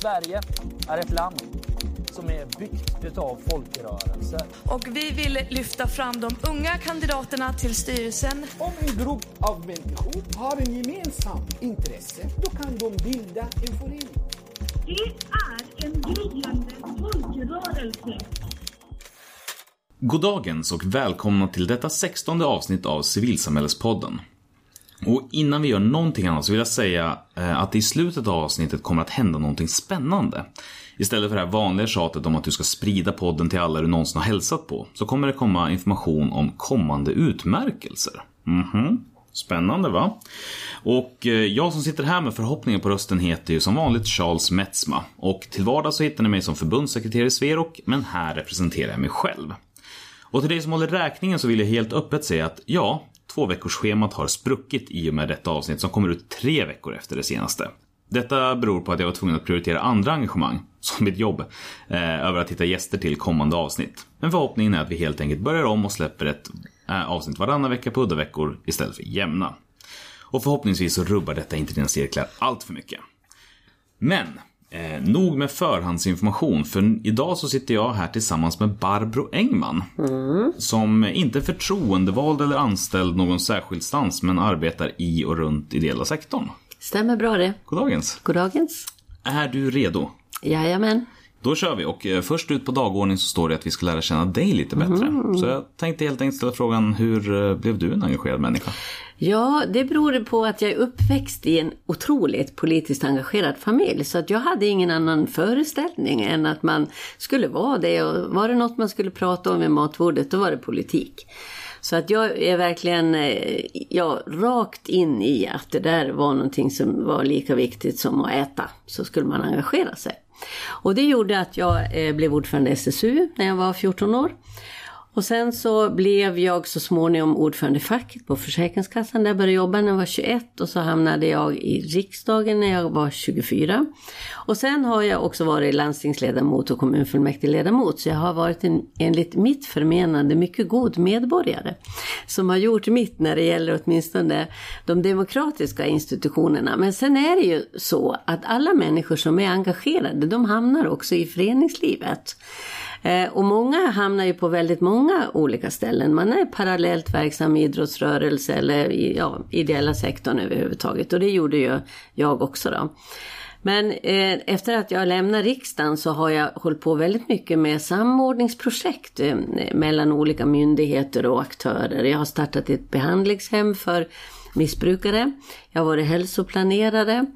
Sverige är ett land som är byggt av folkrörelser. Och vi vill lyfta fram de unga kandidaterna till styrelsen. Om en grupp av människor har en gemensam intresse, då kan de bilda en förening. Det är en gryende folkrörelse. Goddagens och välkomna till detta sextonde avsnitt av Civilsamhällespodden. Och innan vi gör någonting annat så vill jag säga eh, att i slutet av avsnittet kommer att hända någonting spännande. Istället för det här vanliga tjatet om att du ska sprida podden till alla du någonsin har hälsat på, så kommer det komma information om kommande utmärkelser. Mhm. Spännande va? Och eh, jag som sitter här med förhoppningen på rösten heter ju som vanligt Charles Metzma. Och till vardags så hittar ni mig som förbundssekreterare i Sverok, men här representerar jag mig själv. Och till dig som håller räkningen så vill jag helt öppet säga att ja, två veckors schemat har spruckit i och med detta avsnitt som kommer ut tre veckor efter det senaste. Detta beror på att jag var tvungen att prioritera andra engagemang, som mitt jobb, eh, över att hitta gäster till kommande avsnitt. Men förhoppningen är att vi helt enkelt börjar om och släpper ett eh, avsnitt varannan vecka på uddaveckor istället för jämna. Och förhoppningsvis så rubbar detta inte dina cirklar allt för mycket. Men, eh, nog med förhandsinformation, för idag så sitter jag här tillsammans med Barbro Engman. Som inte är förtroendevald eller anställd någon särskild stans, men arbetar i och runt ideella sektorn. Stämmer bra det. Goddagens. Goddagens. Är du redo? Jajamän. Då kör vi och eh, först ut på dagordningen så står det att vi ska lära känna dig lite bättre. Så jag tänkte helt enkelt ställa frågan, hur eh, blev du en engagerad människa? Ja, det beror på att jag är uppväxt i en otroligt politiskt engagerad familj. Så att jag hade ingen annan föreställning än att man skulle vara det. Och var det något man skulle prata om vid matbordet, då var det politik. Så att jag är verkligen eh, ja, rakt in i att det där var någonting som var lika viktigt som att äta. Så skulle man engagera sig. Och det gjorde att jag eh, blev ordförande i SSU när jag var 14 år. Och sen så blev jag så småningom ordförande i facket på Försäkringskassan där jag började jobba när jag var 21 och så hamnade jag i riksdagen när jag var 24. Och sen har jag också varit landstingsledamot och kommunfullmäktigeledamot så jag har varit en enligt mitt förmenande mycket god medborgare. Som har gjort mitt när det gäller åtminstone de demokratiska institutionerna. Men sen är det ju så att alla människor som är engagerade de hamnar också i föreningslivet. Eh, och många hamnar ju på väldigt många olika ställen. Man är parallellt verksam i idrottsrörelse eller i ja, ideella sektorn överhuvudtaget. Och det gjorde ju jag också då. Men eh, efter att jag lämnade riksdagen så har jag hållit på väldigt mycket med samordningsprojekt eh, mellan olika myndigheter och aktörer. Jag har startat ett behandlingshem för missbrukare. Jag har varit hälsoplanerare.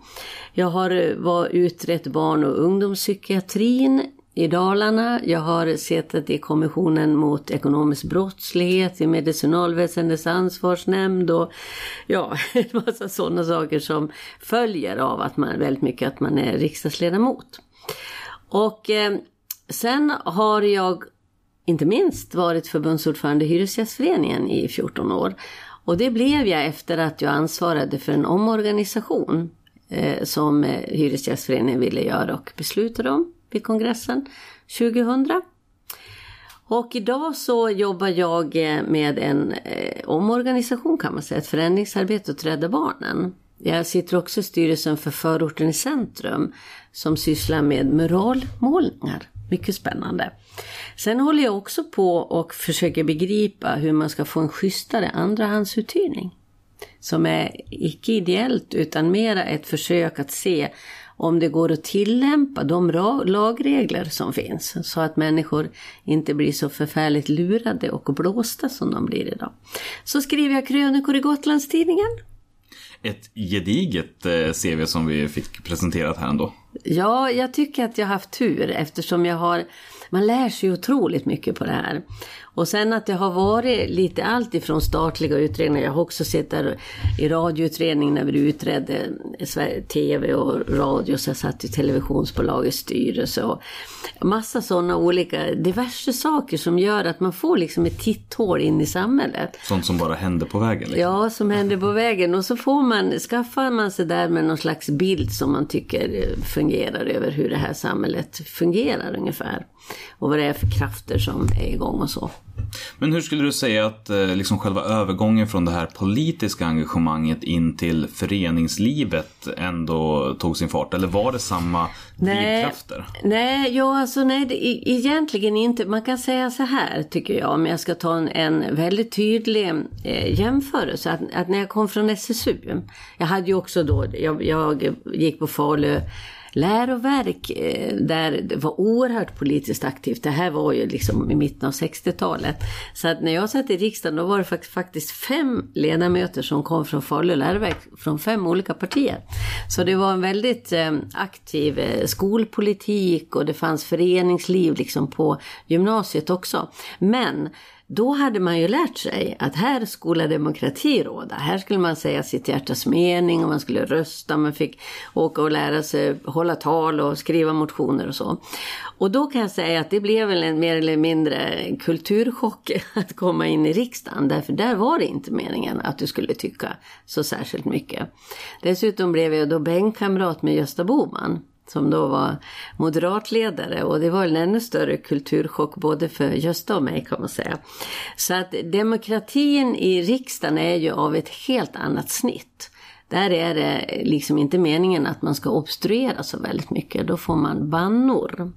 Jag har eh, var utrett barn och ungdomspsykiatrin i Dalarna. Jag har suttit i kommissionen mot ekonomisk brottslighet, i medicinalväsendets ansvarsnämnd och ja, en massa sådana saker som följer av att man väldigt mycket att man är riksdagsledamot. Och eh, sen har jag inte minst varit förbundsordförande i Hyresgästföreningen i 14 år. Och det blev jag efter att jag ansvarade för en omorganisation eh, som eh, Hyresgästföreningen ville göra och beslutade om vid kongressen 2000. Och idag så jobbar jag eh, med en eh, omorganisation kan man säga, ett förändringsarbete åt Rädda Barnen. Jag sitter också i styrelsen för Förorten i centrum som sysslar med muralmålningar. Mycket spännande. Sen håller jag också på och försöker begripa hur man ska få en schysstare andrahandsuthyrning. Som är icke ideellt utan mera ett försök att se om det går att tillämpa de lagregler som finns. Så att människor inte blir så förfärligt lurade och blåsta som de blir idag. Så skriver jag krönikor i Gotlandstidningen. Ett gediget eh, CV som vi fick presenterat här ändå. Ja, jag tycker att jag har haft tur eftersom jag har man lär sig otroligt mycket på det här. Och sen att det har varit lite allt ifrån statliga utredningar. Jag har också sett där i radioutredningen när vi utredde tv och radio. Så jag satt i televisionsbolagets styrelse och massa sådana olika diverse saker som gör att man får liksom ett titthål in i samhället. Sånt som bara hände på vägen. Liksom. Ja, som händer på vägen. Och så får man, skaffar man sig där med någon slags bild som man tycker eh, fungerar över hur det här samhället fungerar ungefär. Och vad det är för krafter som är igång och så. Men hur skulle du säga att eh, liksom själva övergången från det här politiska engagemanget in till föreningslivet ändå tog sin fart? Eller var det samma drivkrafter? Nej, ja, alltså, nej det, egentligen inte. Man kan säga så här tycker jag, om jag ska ta en, en väldigt tydlig eh, jämförelse. Att, att när jag kom från SSU, jag hade ju också då, jag, jag gick på Falu läroverk eh, där det var oerhört politiskt aktivt. Det här var ju liksom i mitten av 60-talet. Så att när jag satt i riksdagen då var det faktiskt fem ledamöter som kom från Falu läroverk från fem olika partier. Så det var en väldigt eh, aktiv eh, skolpolitik och det fanns föreningsliv liksom på gymnasiet också. Men då hade man ju lärt sig att här skulle demokrati råda. Här skulle man säga sitt hjärtas mening och man skulle rösta. Man fick åka och lära sig hålla tal och skriva motioner och så. Och då kan jag säga att det blev väl en mer eller mindre kulturchock att komma in i riksdagen. Därför där var det inte meningen att du skulle tycka så särskilt mycket. Dessutom blev jag då bänkkamrat med Gösta Bohman som då var moderatledare och det var en ännu större kulturchock både för Gösta och mig kan man säga. Så att demokratin i riksdagen är ju av ett helt annat snitt. Där är det liksom inte meningen att man ska obstruera så väldigt mycket, då får man bannor.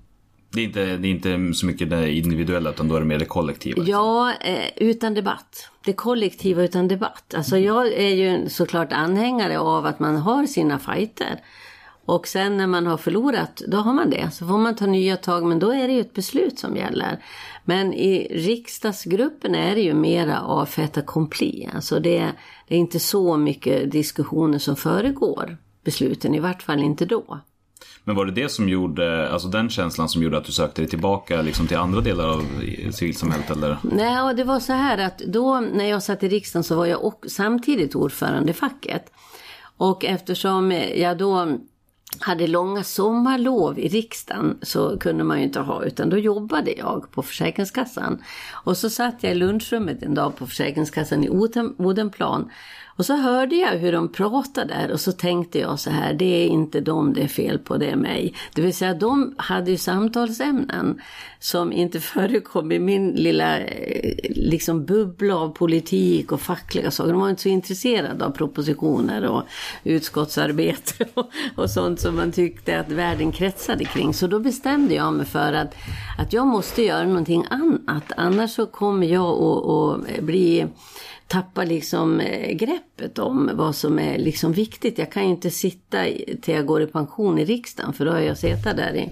Det är, inte, det är inte så mycket det individuella utan då är det mer det kollektiva? Liksom. Ja, eh, utan debatt. Det kollektiva utan debatt. Alltså jag är ju såklart anhängare av att man har sina fighter. Och sen när man har förlorat, då har man det. Så får man ta nya tag, men då är det ju ett beslut som gäller. Men i riksdagsgruppen är det ju mera av fait accompli. Alltså det, det är inte så mycket diskussioner som föregår besluten, i vart fall inte då. Men var det det som gjorde, alltså den känslan som gjorde att du sökte dig tillbaka liksom till andra delar av civilsamhället eller? Nej, det var så här att då när jag satt i riksdagen så var jag också samtidigt ordförande i facket. Och eftersom jag då hade långa sommarlov i riksdagen så kunde man ju inte ha utan då jobbade jag på Försäkringskassan. Och så satt jag i lunchrummet en dag på Försäkringskassan i Odenplan och så hörde jag hur de pratade där och så tänkte jag så här, det är inte dem det är fel på, det är mig. Det vill säga de hade ju samtalsämnen som inte förekom i min lilla eh, liksom bubbla av politik och fackliga saker. De var inte så intresserade av propositioner och utskottsarbete och, och sånt som man tyckte att världen kretsade kring. Så då bestämde jag mig för att, att jag måste göra någonting annat. Annars så kommer jag att bli tappar liksom eh, greppet om vad som är liksom viktigt. Jag kan ju inte sitta till jag går i pension i riksdagen för då har jag suttit där i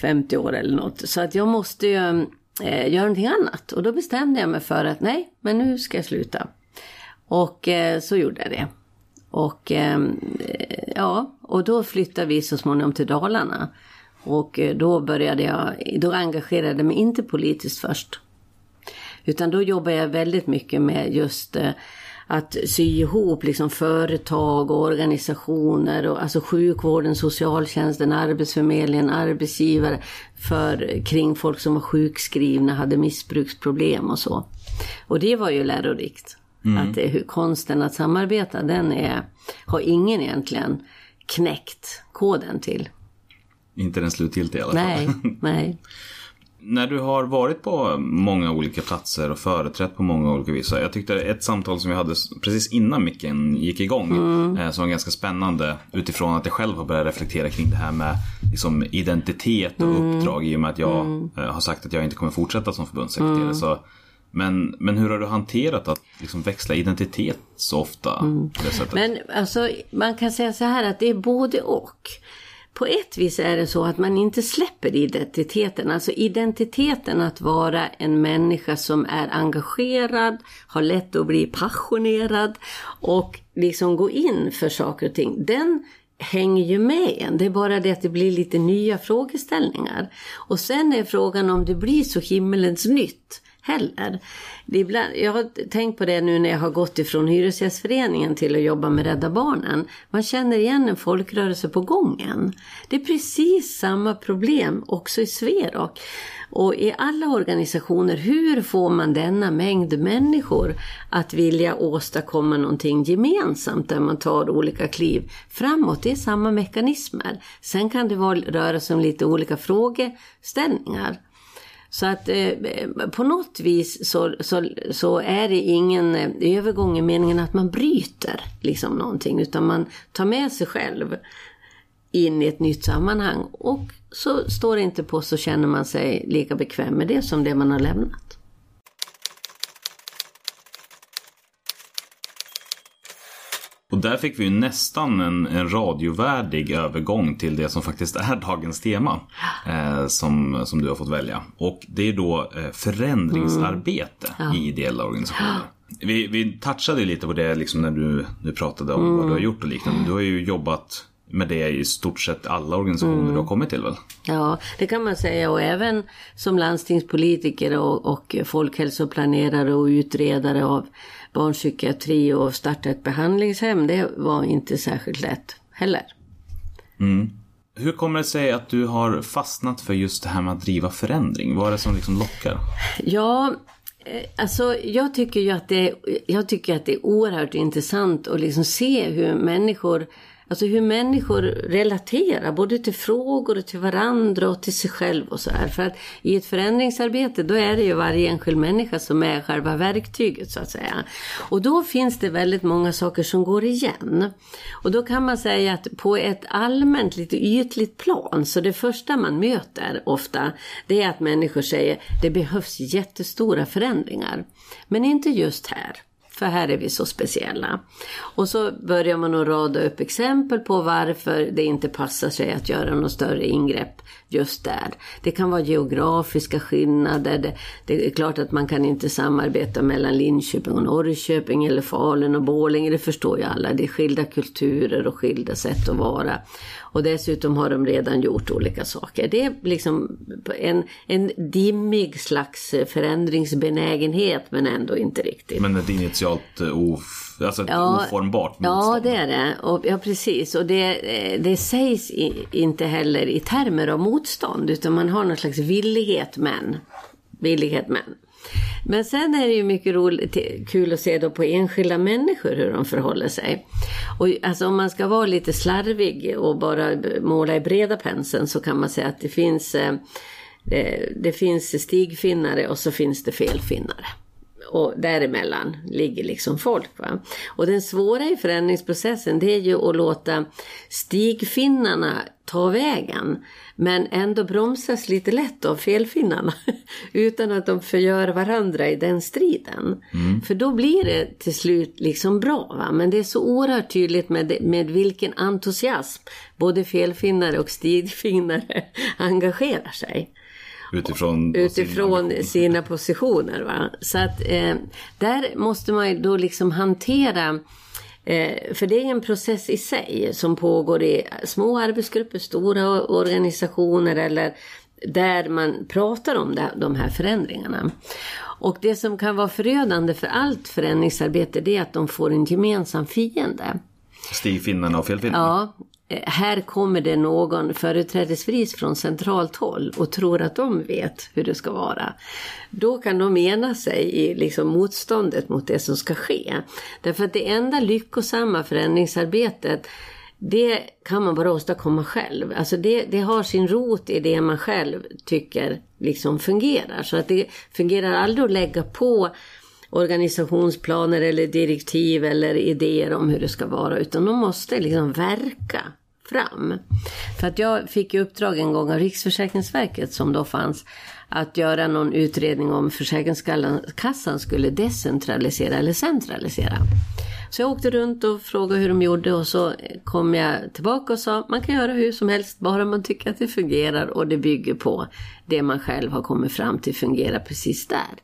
50 år eller något. Så att jag måste ju eh, göra någonting annat. Och då bestämde jag mig för att nej, men nu ska jag sluta. Och eh, så gjorde jag det. Och ehm, eh, ja, och då flyttade vi så småningom till Dalarna. Och eh, då började jag, då engagerade jag mig inte politiskt först. Utan då jobbar jag väldigt mycket med just eh, att sy ihop liksom företag och organisationer, och, alltså sjukvården, socialtjänsten, arbetsförmedlingen, arbetsgivare för, kring folk som var sjukskrivna, hade missbruksproblem och så. Och det var ju lärorikt. Mm. Att det, hur konsten att samarbeta, den är, har ingen egentligen knäckt koden till. Inte den slutgiltiga i alla fall. Nej, nej. När du har varit på många olika platser och företrätt på många olika vis. Jag tyckte ett samtal som vi hade precis innan micken gick igång. Mm. Eh, som var ganska spännande utifrån att jag själv har börjat reflektera kring det här med liksom, identitet och mm. uppdrag. I och med att jag mm. Eh, har sagt att jag inte kommer fortsätta som förbundssekreterare. Mm. Så, men, men hur har du hanterat att liksom växla identitet så ofta? Mm. Men alltså, man kan säga så här att det är både och på ett vis är det så att man inte släpper identiteten. Alltså identiteten att vara en människa som är engagerad, har lätt att bli passionerad och liksom gå in för saker och ting. Den hänger ju med en. Det är bara det att det blir lite nya frågeställningar. Och sen är frågan om det blir så himmelens nytt heller. Ibland, jag har tänkt på det nu när jag har gått ifrån Hyresgästföreningen till att jobba med Rädda Barnen. Man känner igen en folkrörelse på gången. Det är precis samma problem också i Sverok. Och i alla organisationer, hur får man denna mängd människor att vilja åstadkomma någonting gemensamt där man tar olika kliv framåt? Det är samma mekanismer. Sen kan det röra sig om lite olika frågeställningar. Så att eh, på något vis så, så, så är det ingen eh, övergång i meningen att man bryter liksom någonting. Utan man tar med sig själv in i ett nytt sammanhang. Och så står det inte på så känner man sig lika bekväm med det som det man har lämnat. Och där fick vi ju nästan en, en radiovärdig övergång till det som faktiskt är dagens tema. Eh, som, som du har fått välja. Och det är då eh, förändringsarbete Ja. i ideella organisationer. Vi, vi touchade lite på det liksom när du, du pratade om vad du har gjort och liknande. Du har ju jobbat med det i stort sett alla organisationer du har kommit till väl? Ja, det kan man säga. Och även som landstingspolitiker och, och folkhälsoplanerare och utredare av barnpsykiatri och starta ett behandlingshem. Det var inte särskilt lätt heller. Hur kommer det sig att du har fastnat för just det här med att driva förändring? Vad är det som liksom lockar? Ja, eh, alltså jag tycker ju att det, jag tycker att det är oerhört intressant att liksom se hur människor Alltså hur människor relaterar både till frågor och till varandra och till sig själv och så här. För att i ett förändringsarbete då är det ju varje enskild människa som är själva verktyget så att säga. Och då finns det väldigt många saker som går igen. Och då kan man säga att på ett allmänt lite ytligt plan så det första man möter ofta det är att människor säger det behövs jättestora förändringar. Men inte just här. För här är vi så speciella. Och så börjar man att rada upp exempel på varför det inte passar sig att göra något större ingrepp just där. Det kan vara geografiska skillnader. Det, det är klart att man kan inte samarbeta mellan Linköping och Norrköping eller Falun och Borlänge. Det förstår ju alla. Det är skilda kulturer och skilda sätt att vara. Och dessutom har de redan gjort olika saker. Det är liksom en, en dimmig slags förändringsbenägenhet men ändå inte riktigt. Men ett initialt eh, of, alltså ett Ja, oformbart Ja, motstånd. det är det. Och, ja, precis. Och det, eh, det sägs i, inte heller i termer av motstånd, utan man har någon slags villighet men. Villighet men. Men sen är det ju mycket roligt, kul att se då på enskilda människor hur de förhåller sig. Och alltså om man ska vara lite slarvig och bara måla i breda penseln så kan man säga att det finns, eh, det, det finns stigfinnare och så finns det felfinnare. Och däremellan ligger liksom folk. Va? Och den svåra i förändringsprocessen det är ju att låta stigfinnarna ta vägen. Men ändå bromsas lite lätt av felfinnarna. Utan att de förgör varandra i den striden. För då blir det till slut liksom bra. Va? Men det är så oerhört tydligt med, med vilken entusiasm både felfinnare och stigfinnare engagerar sig Utifrån, utifrån sina- sina positioner. Va? Så att eh, där måste man ju då liksom hantera Eh, för det är en process i sig som pågår i små arbetsgrupper, stora organisationer eller där man pratar om det, de här förändringarna. Och det som kan vara förödande för allt förändringsarbete det är att de får en gemensam fiende. Stigfinnarna och felfinnarna. Ja, Eh, här kommer det någon företrädesvis från centralt håll och tror att de vet hur det ska vara. Då kan de ena sig i liksom motståndet mot det som ska ske. Därför att det enda lyckosamma förändringsarbetet det kan man bara åstadkomma själv. Alltså det, det har sin rot i det man själv tycker liksom fungerar. Så att det fungerar aldrig att lägga på organisationsplaner eller direktiv eller idéer om hur det ska vara. Utan de måste liksom verka fram. För att jag fick i uppdrag en gång av Riksförsäkringsverket som då fanns att göra någon utredning om Försäkringskassan skulle decentralisera eller centralisera. Så jag åkte runt och frågade hur de gjorde och så kom jag tillbaka och sa man kan göra hur som helst bara man tycker att det fungerar och det bygger på det man själv har kommit fram till fungerar precis där.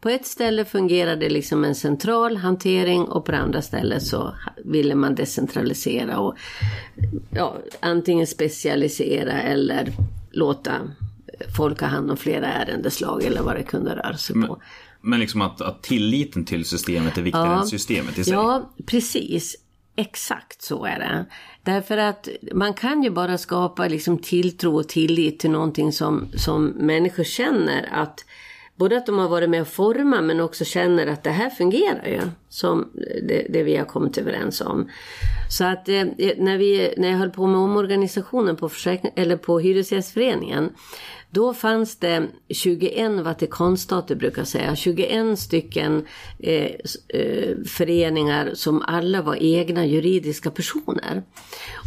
På ett ställe fungerade det liksom en central hantering och på andra stället så ville man decentralisera och ja, antingen specialisera eller låta folk ha hand om flera ärendeslag eller vad det kunde röra sig på. Men liksom att, att tilliten till systemet är viktigare än systemet i sig. Ja, precis. Exakt så är det. Därför att man kan ju bara skapa liksom tilltro och tillit till någonting som, som människor känner att både att de har varit med och format men också känner att det här fungerar ju. Som det, det vi har kommit överens om. Så att eh, när, vi, när jag höll på med omorganisationen på, försäkring, eller på Hyresgästföreningen. Då fanns det 21 Vatikanstater brukar jag säga. 21 stycken eh, eh, föreningar som alla var egna juridiska personer.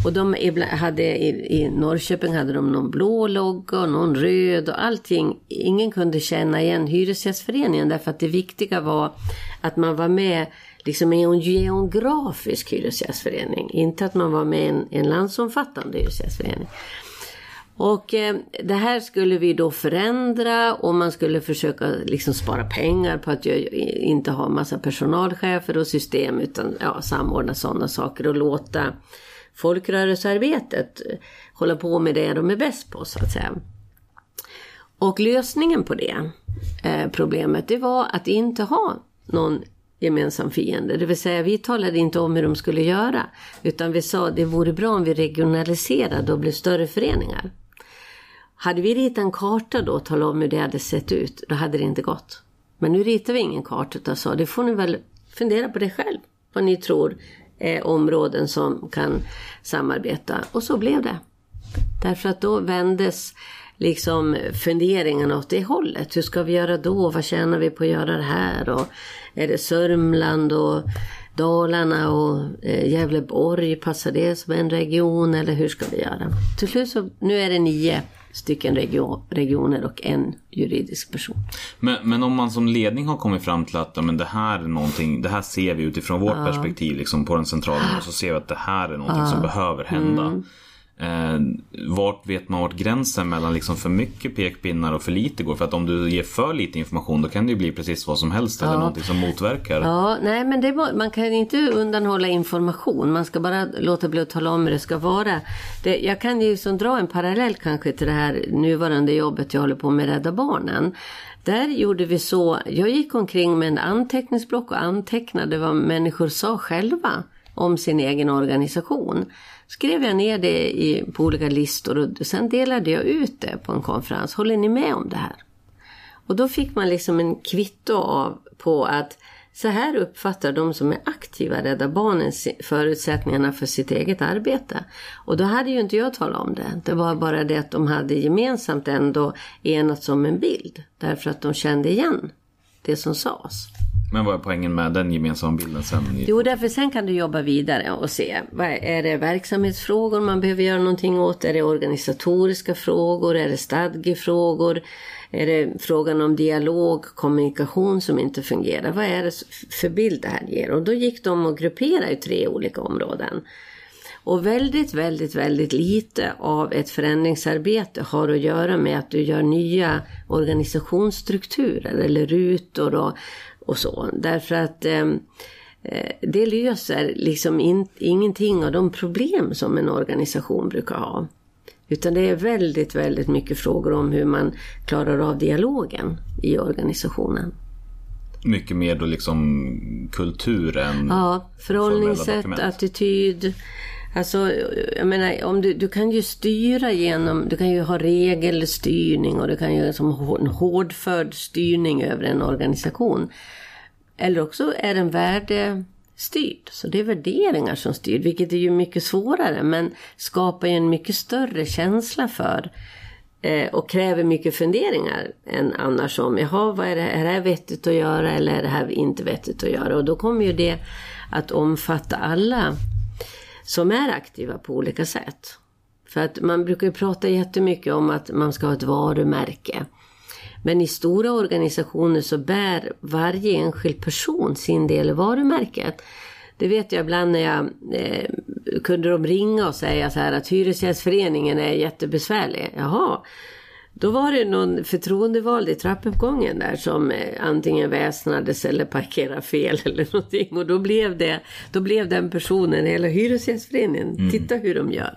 Och de hade i, i Norrköping hade de någon blå logga och någon röd och allting. Ingen kunde känna igen Hyresgästföreningen därför att det viktiga var att man var med liksom i en geografisk hyresgästförening. Inte att man var med i en, en landsomfattande hyresgästförening. Och eh, det här skulle vi då förändra och man skulle försöka liksom spara pengar på att inte ha massa personalchefer och system utan ja, samordna sådana saker och låta folkrörelsearbetet hålla på med det de är bäst på så att säga. Och lösningen på det eh, problemet det var att inte ha någon gemensam fiende. Det vill säga vi talade inte om hur de skulle göra utan vi sa att det vore bra om vi regionaliserade och blev större föreningar. Hade vi ritat en karta då och talat om hur det hade sett ut, då hade det inte gått. Men nu ritar vi ingen karta utan sa, det får ni väl fundera på det själv. Vad ni tror är områden som kan samarbeta. Och så blev det. Därför att då vändes liksom funderingarna åt det hållet. Hur ska vi göra då? Vad tjänar vi på att göra det här? Och är det Sörmland och Dalarna och eh, Gävleborg, passar det som en region eller hur ska vi göra? Till slut så, nu är det nio stycken region, regioner och en juridisk person. Men, men om man som ledning har kommit fram till att men det här är någonting, det här ser vi utifrån vårt ja. perspektiv liksom på den centrala nivån så ser vi att det här är någonting ja. som behöver hända. Mm. Eh, vart vet man vart gränsen mellan liksom för mycket pekpinnar och för lite går? För att om du ger för lite information då kan det ju bli precis vad som helst ja. eller någonting som motverkar. Ja, nej men det, man kan inte undanhålla information. Man ska bara låta bli att tala om hur det ska vara. Det, jag kan ju som dra en parallell kanske till det här nuvarande jobbet jag håller på med Rädda Barnen. Där gjorde vi så, jag gick omkring med en anteckningsblock och antecknade vad människor sa själva om sin egen organisation skrev jag ner det i, på olika listor och sen delade jag ut det på en konferens. Håller ni med om det här? Och då fick man liksom en kvitto av på att så här uppfattar de som är aktiva Rädda Barnen förutsättningarna för sitt eget arbete. Och då hade ju inte jag talat om det. Det var bara det att de hade gemensamt ändå enats om en bild. Därför att de kände igen det som sades. Men vad är poängen med den gemensamma bilden sen? Jo, därför sen kan du jobba vidare och se. Vad är det verksamhetsfrågor man behöver göra någonting åt? Är det organisatoriska frågor? Är det stadgefrågor? Är det frågan om dialog, kommunikation som inte fungerar? Vad är det för bild det här ger? Och då gick de och grupperade i tre olika områden. Och väldigt, väldigt, väldigt lite av ett förändringsarbete har att göra med att du gör nya organisationsstrukturer eller rutor och och så. Därför att ehm, eh, det löser liksom in, ingenting av de problem som en organisation brukar ha. Utan det är väldigt, väldigt mycket frågor om hur man klarar av dialogen i organisationen. Mycket mer då liksom kultur än Ja, förhållningssätt, attityd. Alltså, jag menar, om du, du kan ju styra genom, du kan ju ha regelstyrning och du kan ju som en hårdförd styrning över en organisation. Eller också är den värdestyrd, så det är värderingar som styr, vilket är ju mycket svårare men skapar ju en mycket större känsla för eh, och kräver mycket funderingar än annars om, jaha, vad är det, är det här vettigt att göra eller är det här inte vettigt att göra? Och då kommer ju det att omfatta alla som är aktiva på olika sätt. För att man brukar ju prata jättemycket om att man ska ha ett varumärke. Men i stora organisationer så bär varje enskild person sin del i varumärket. Det vet jag ibland när jag eh, kunde de ringa och säga så här att Hyresgästföreningen är jättebesvärlig. Jaha. Då var det någon förtroendevald i trappuppgången där som eh, antingen väsnades eller parkerade fel eller någonting. Och då blev, det, då blev den personen hela Hyresgästföreningen. Mm. Titta hur de gör.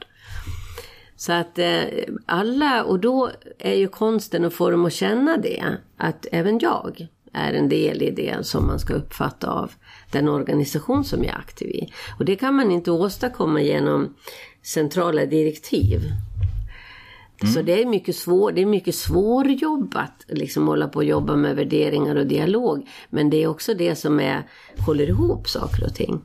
Så att eh, alla, och då är ju konsten att få dem att känna det. Att även jag är en del i det som man ska uppfatta av den organisation som jag är aktiv i. Och det kan man inte åstadkomma genom centrala direktiv. Så det är mycket, svår, det är mycket svårjobbat, liksom hålla på och jobba med värderingar och dialog. Men det är också det som är, håller ihop saker och ting.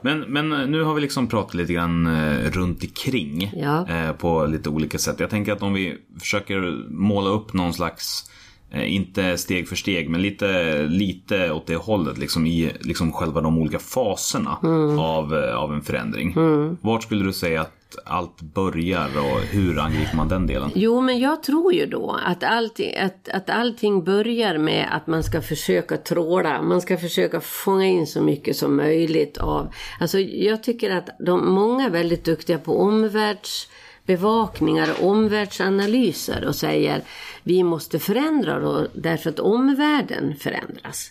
Men, men nu har vi liksom pratat lite grann eh, runt omkring Ja. eh, på lite olika sätt. Jag tänker att om vi försöker måla upp någon slags, eh, inte steg för steg, men lite, lite åt det hållet liksom i liksom själva de olika faserna Mm. av, eh, av en förändring. Vart skulle du säga att allt börjar och hur angriper man den delen? Jo, men jag tror ju då att, allting, att, att allting börjar med att man ska försöka tråla. Man ska försöka fånga in så mycket som möjligt av... Alltså jag tycker att de, många är väldigt duktiga på omvärldsbevakningar och omvärldsanalyser och säger vi måste förändra då därför att omvärlden förändras.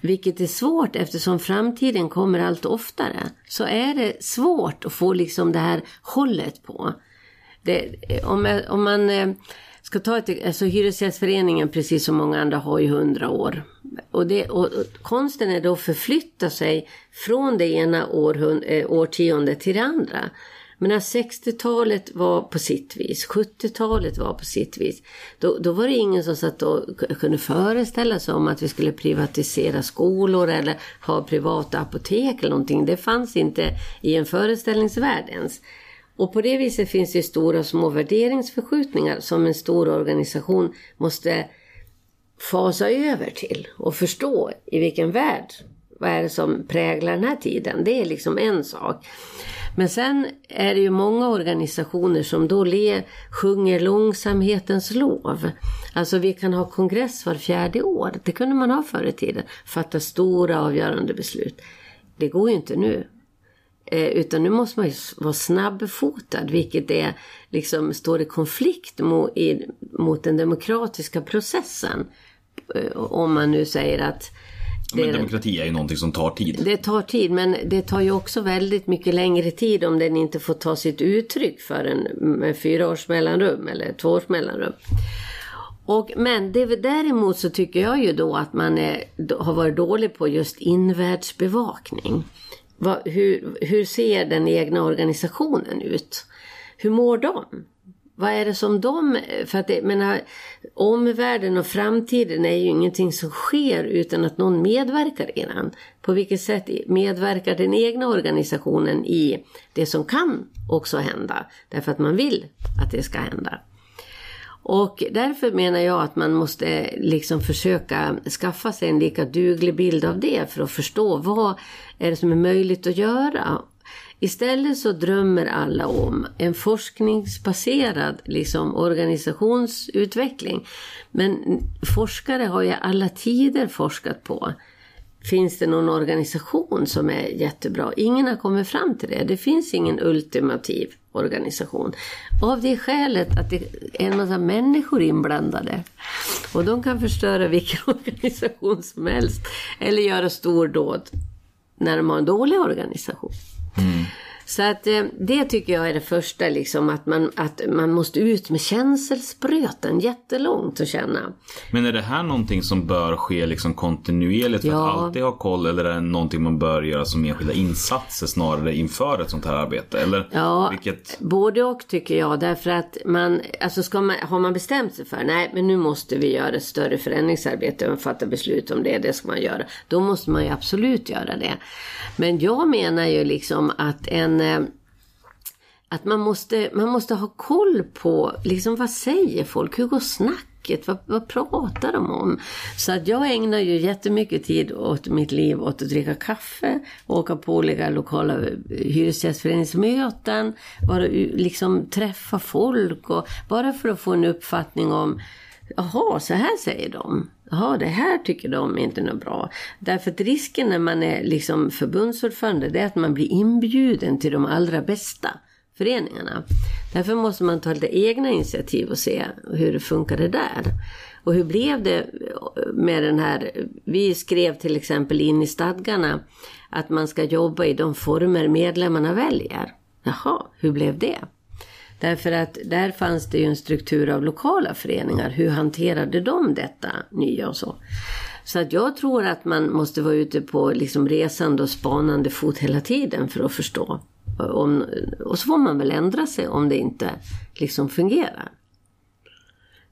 Vilket är svårt eftersom framtiden kommer allt oftare. Så är det svårt att få liksom det här hållet på. Det, om, om man eh, ska ta ett, alltså Hyresgästföreningen precis som många andra har ju hundra år. Och, det, och, och konsten är då att förflytta sig från det ena århund, eh, årtiondet till det andra. Men när 60-talet var på sitt vis, 70-talet var på sitt vis, då, då var det ingen som satt och kunde föreställa sig om att vi skulle privatisera skolor eller ha privata apotek eller någonting. Det fanns inte i en föreställningsvärld ens. Och på det viset finns det stora och små värderingsförskjutningar som en stor organisation måste fasa över till och förstå i vilken värld, vad är det som präglar den här tiden. Det är liksom en sak. Men sen är det ju många organisationer som då le, sjunger långsamhetens lov. Alltså vi kan ha kongress var fjärde år. Det kunde man ha förr i tiden. Fatta stora avgörande beslut. Det går ju inte nu. Eh, utan nu måste man ju vara snabbfotad, vilket är, liksom, står i konflikt mot, i, mot den demokratiska processen. Eh, om man nu säger att det, Men demokrati är ju någonting som tar tid. det tar tid, men det tar ju också väldigt mycket längre tid om den inte får ta sitt uttryck för en med fyra års mellanrum eller två års mellanrum. Och, men det, däremot så tycker jag ju då att man är, har varit dålig på just invärldsbevakning. Vad, hur, hur ser den egna organisationen ut? Hur mår de? Vad är det som de... För att det, menar, omvärlden och framtiden är ju ingenting som sker utan att någon medverkar i den. På vilket sätt medverkar den egna organisationen i det som kan också hända? Därför att man vill att det ska hända. Och därför menar jag att man måste liksom försöka skaffa sig en lika duglig bild av det för att förstå vad är det som är möjligt att göra. Istället så drömmer alla om en forskningsbaserad liksom, organisationsutveckling. Men forskare har ju alla tider forskat på Finns det någon organisation som är jättebra? Ingen har kommit fram till det. Det finns ingen ultimativ organisation. Av det skälet att det är en massa människor inblandade. Och de kan förstöra vilken organisation som helst. Eller göra stordåd när de har en dålig organisation. 嗯。Så att eh, det tycker jag är det första, liksom, att, man, att man måste ut med känselspröten jättelångt och känna. Men är det här någonting som bör ske liksom kontinuerligt för Ja. att alltid ha koll eller är det någonting man bör göra som enskilda insatser snarare inför ett sånt här arbete? Eller Ja, vilket... både och tycker jag. Därför att man, alltså ska man, har man bestämt sig för, nej men nu måste vi göra ett större förändringsarbete och fatta beslut om det, det ska man göra. Då måste man ju absolut göra det. Men jag menar ju liksom att en Eh, att man måste, man måste ha koll på liksom, vad säger folk, hur går snacket, vad, vad pratar de om? Så att jag ägnar ju jättemycket tid åt mitt liv åt att dricka kaffe, åka på olika lokala eh, hyresgästföreningsmöten, bara liksom träffa folk och bara för att få en uppfattning om Jaha, så här säger de. Jaha, det här tycker de inte är något bra. Därför att risken när man är liksom förbundsordförande det är att man blir inbjuden till de allra bästa föreningarna. Därför måste man ta lite egna initiativ och se hur det funkade där. Och hur blev det eh, med den här... Vi skrev till exempel in i stadgarna att man ska jobba i de former medlemmarna väljer. Jaha, hur blev det? Därför att där fanns det ju en struktur av lokala föreningar. Hur hanterade de detta nya och så? Så att jag tror att man måste vara ute på liksom resande och spanande fot hela tiden för att förstå Om, och så får man väl ändra sig om det inte liksom fungerar.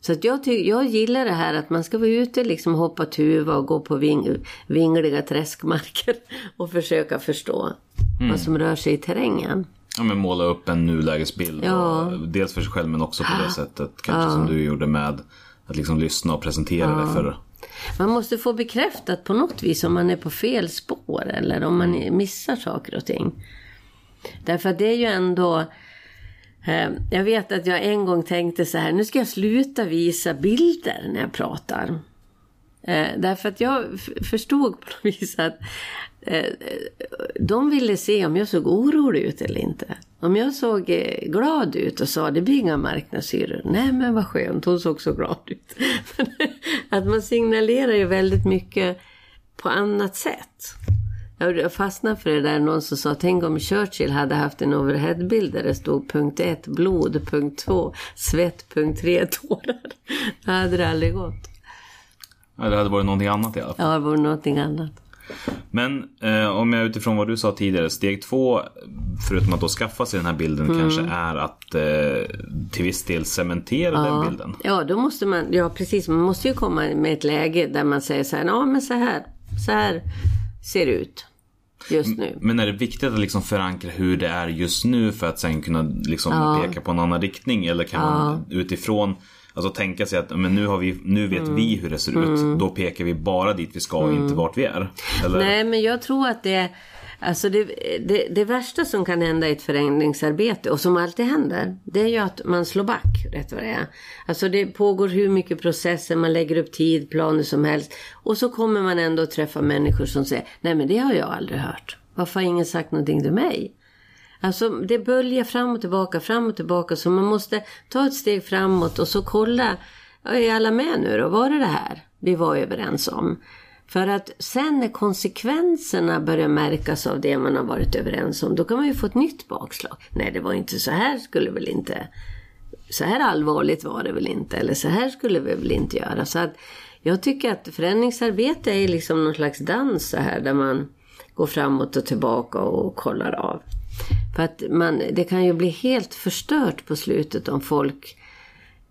Så att jag, ty- jag gillar det här att man ska vara ute, liksom hoppa tuva och gå på ving, vingliga träskmarker och försöka förstå vad som rör sig i terrängen. Ja, men måla upp en nulägesbild. Ja. Och, dels för sig själv men också på det sättet kanske som du gjorde med att liksom lyssna och presentera det för Man måste få bekräftat på något vis om man är på fel spår eller om man missar saker och ting. Därför att det är ju ändå... Eh, jag vet att jag en gång tänkte så här, nu ska jag sluta visa bilder när jag pratar. Eh, därför att jag förstod på något vis att de ville se om jag såg orolig ut eller inte. Om jag såg eh, glad ut och sa det blir inga marknadshyror. Nej men vad skönt, hon såg så glad ut. att man signalerar ju väldigt mycket på annat sätt. Jag fastnade för det där någon som sa, tänk om Churchill hade haft en overheadbild där det stod punkt 1 blod, punkt 2 svett, punkt 3 tårar. Då hade det aldrig gått. Ja, det hade varit någonting annat i alla fall. Ja, det vore någonting annat. Men eh, om jag utifrån vad du sa tidigare, steg två, förutom att då skaffa sig den här bilden, Mm. kanske är att eh, till viss del cementera den bilden. Ja, då måste man, ja precis, man måste ju komma med ett läge där man säger så här, ja men så här, så här ser det ut just nu. Men är det viktigt att liksom förankra hur det är just nu för att sen kunna liksom peka på en annan riktning? Eller kan man utifrån Alltså tänka sig att men nu, har vi, nu vet Mm. vi hur det ser ut. Då pekar vi bara dit vi ska och inte vart vi är. Eller? Nej, men jag tror att det, alltså det, det, det värsta som kan hända i ett förändringsarbete och som alltid händer, det är ju att man slår back rätt vad det är. Alltså det pågår hur mycket processer, man lägger upp tidplaner som helst och så kommer man ändå att träffa människor som säger, nej men det har jag aldrig hört. Varför har ingen sagt någonting till mig? Alltså det böljar fram och tillbaka, fram och tillbaka så man måste ta ett steg framåt och så kolla, är alla med nu då? Var det det här vi var överens om? För att sen när konsekvenserna börjar märkas av det man har varit överens om, då kan man ju få ett nytt bakslag. Nej, det var inte så här skulle väl inte, så här allvarligt var det väl inte, eller så här skulle vi väl inte göra. Så att jag tycker att förändringsarbete är liksom någon slags dans så här, där man går framåt och tillbaka och kollar av. För att man, det kan ju bli helt förstört på slutet om folk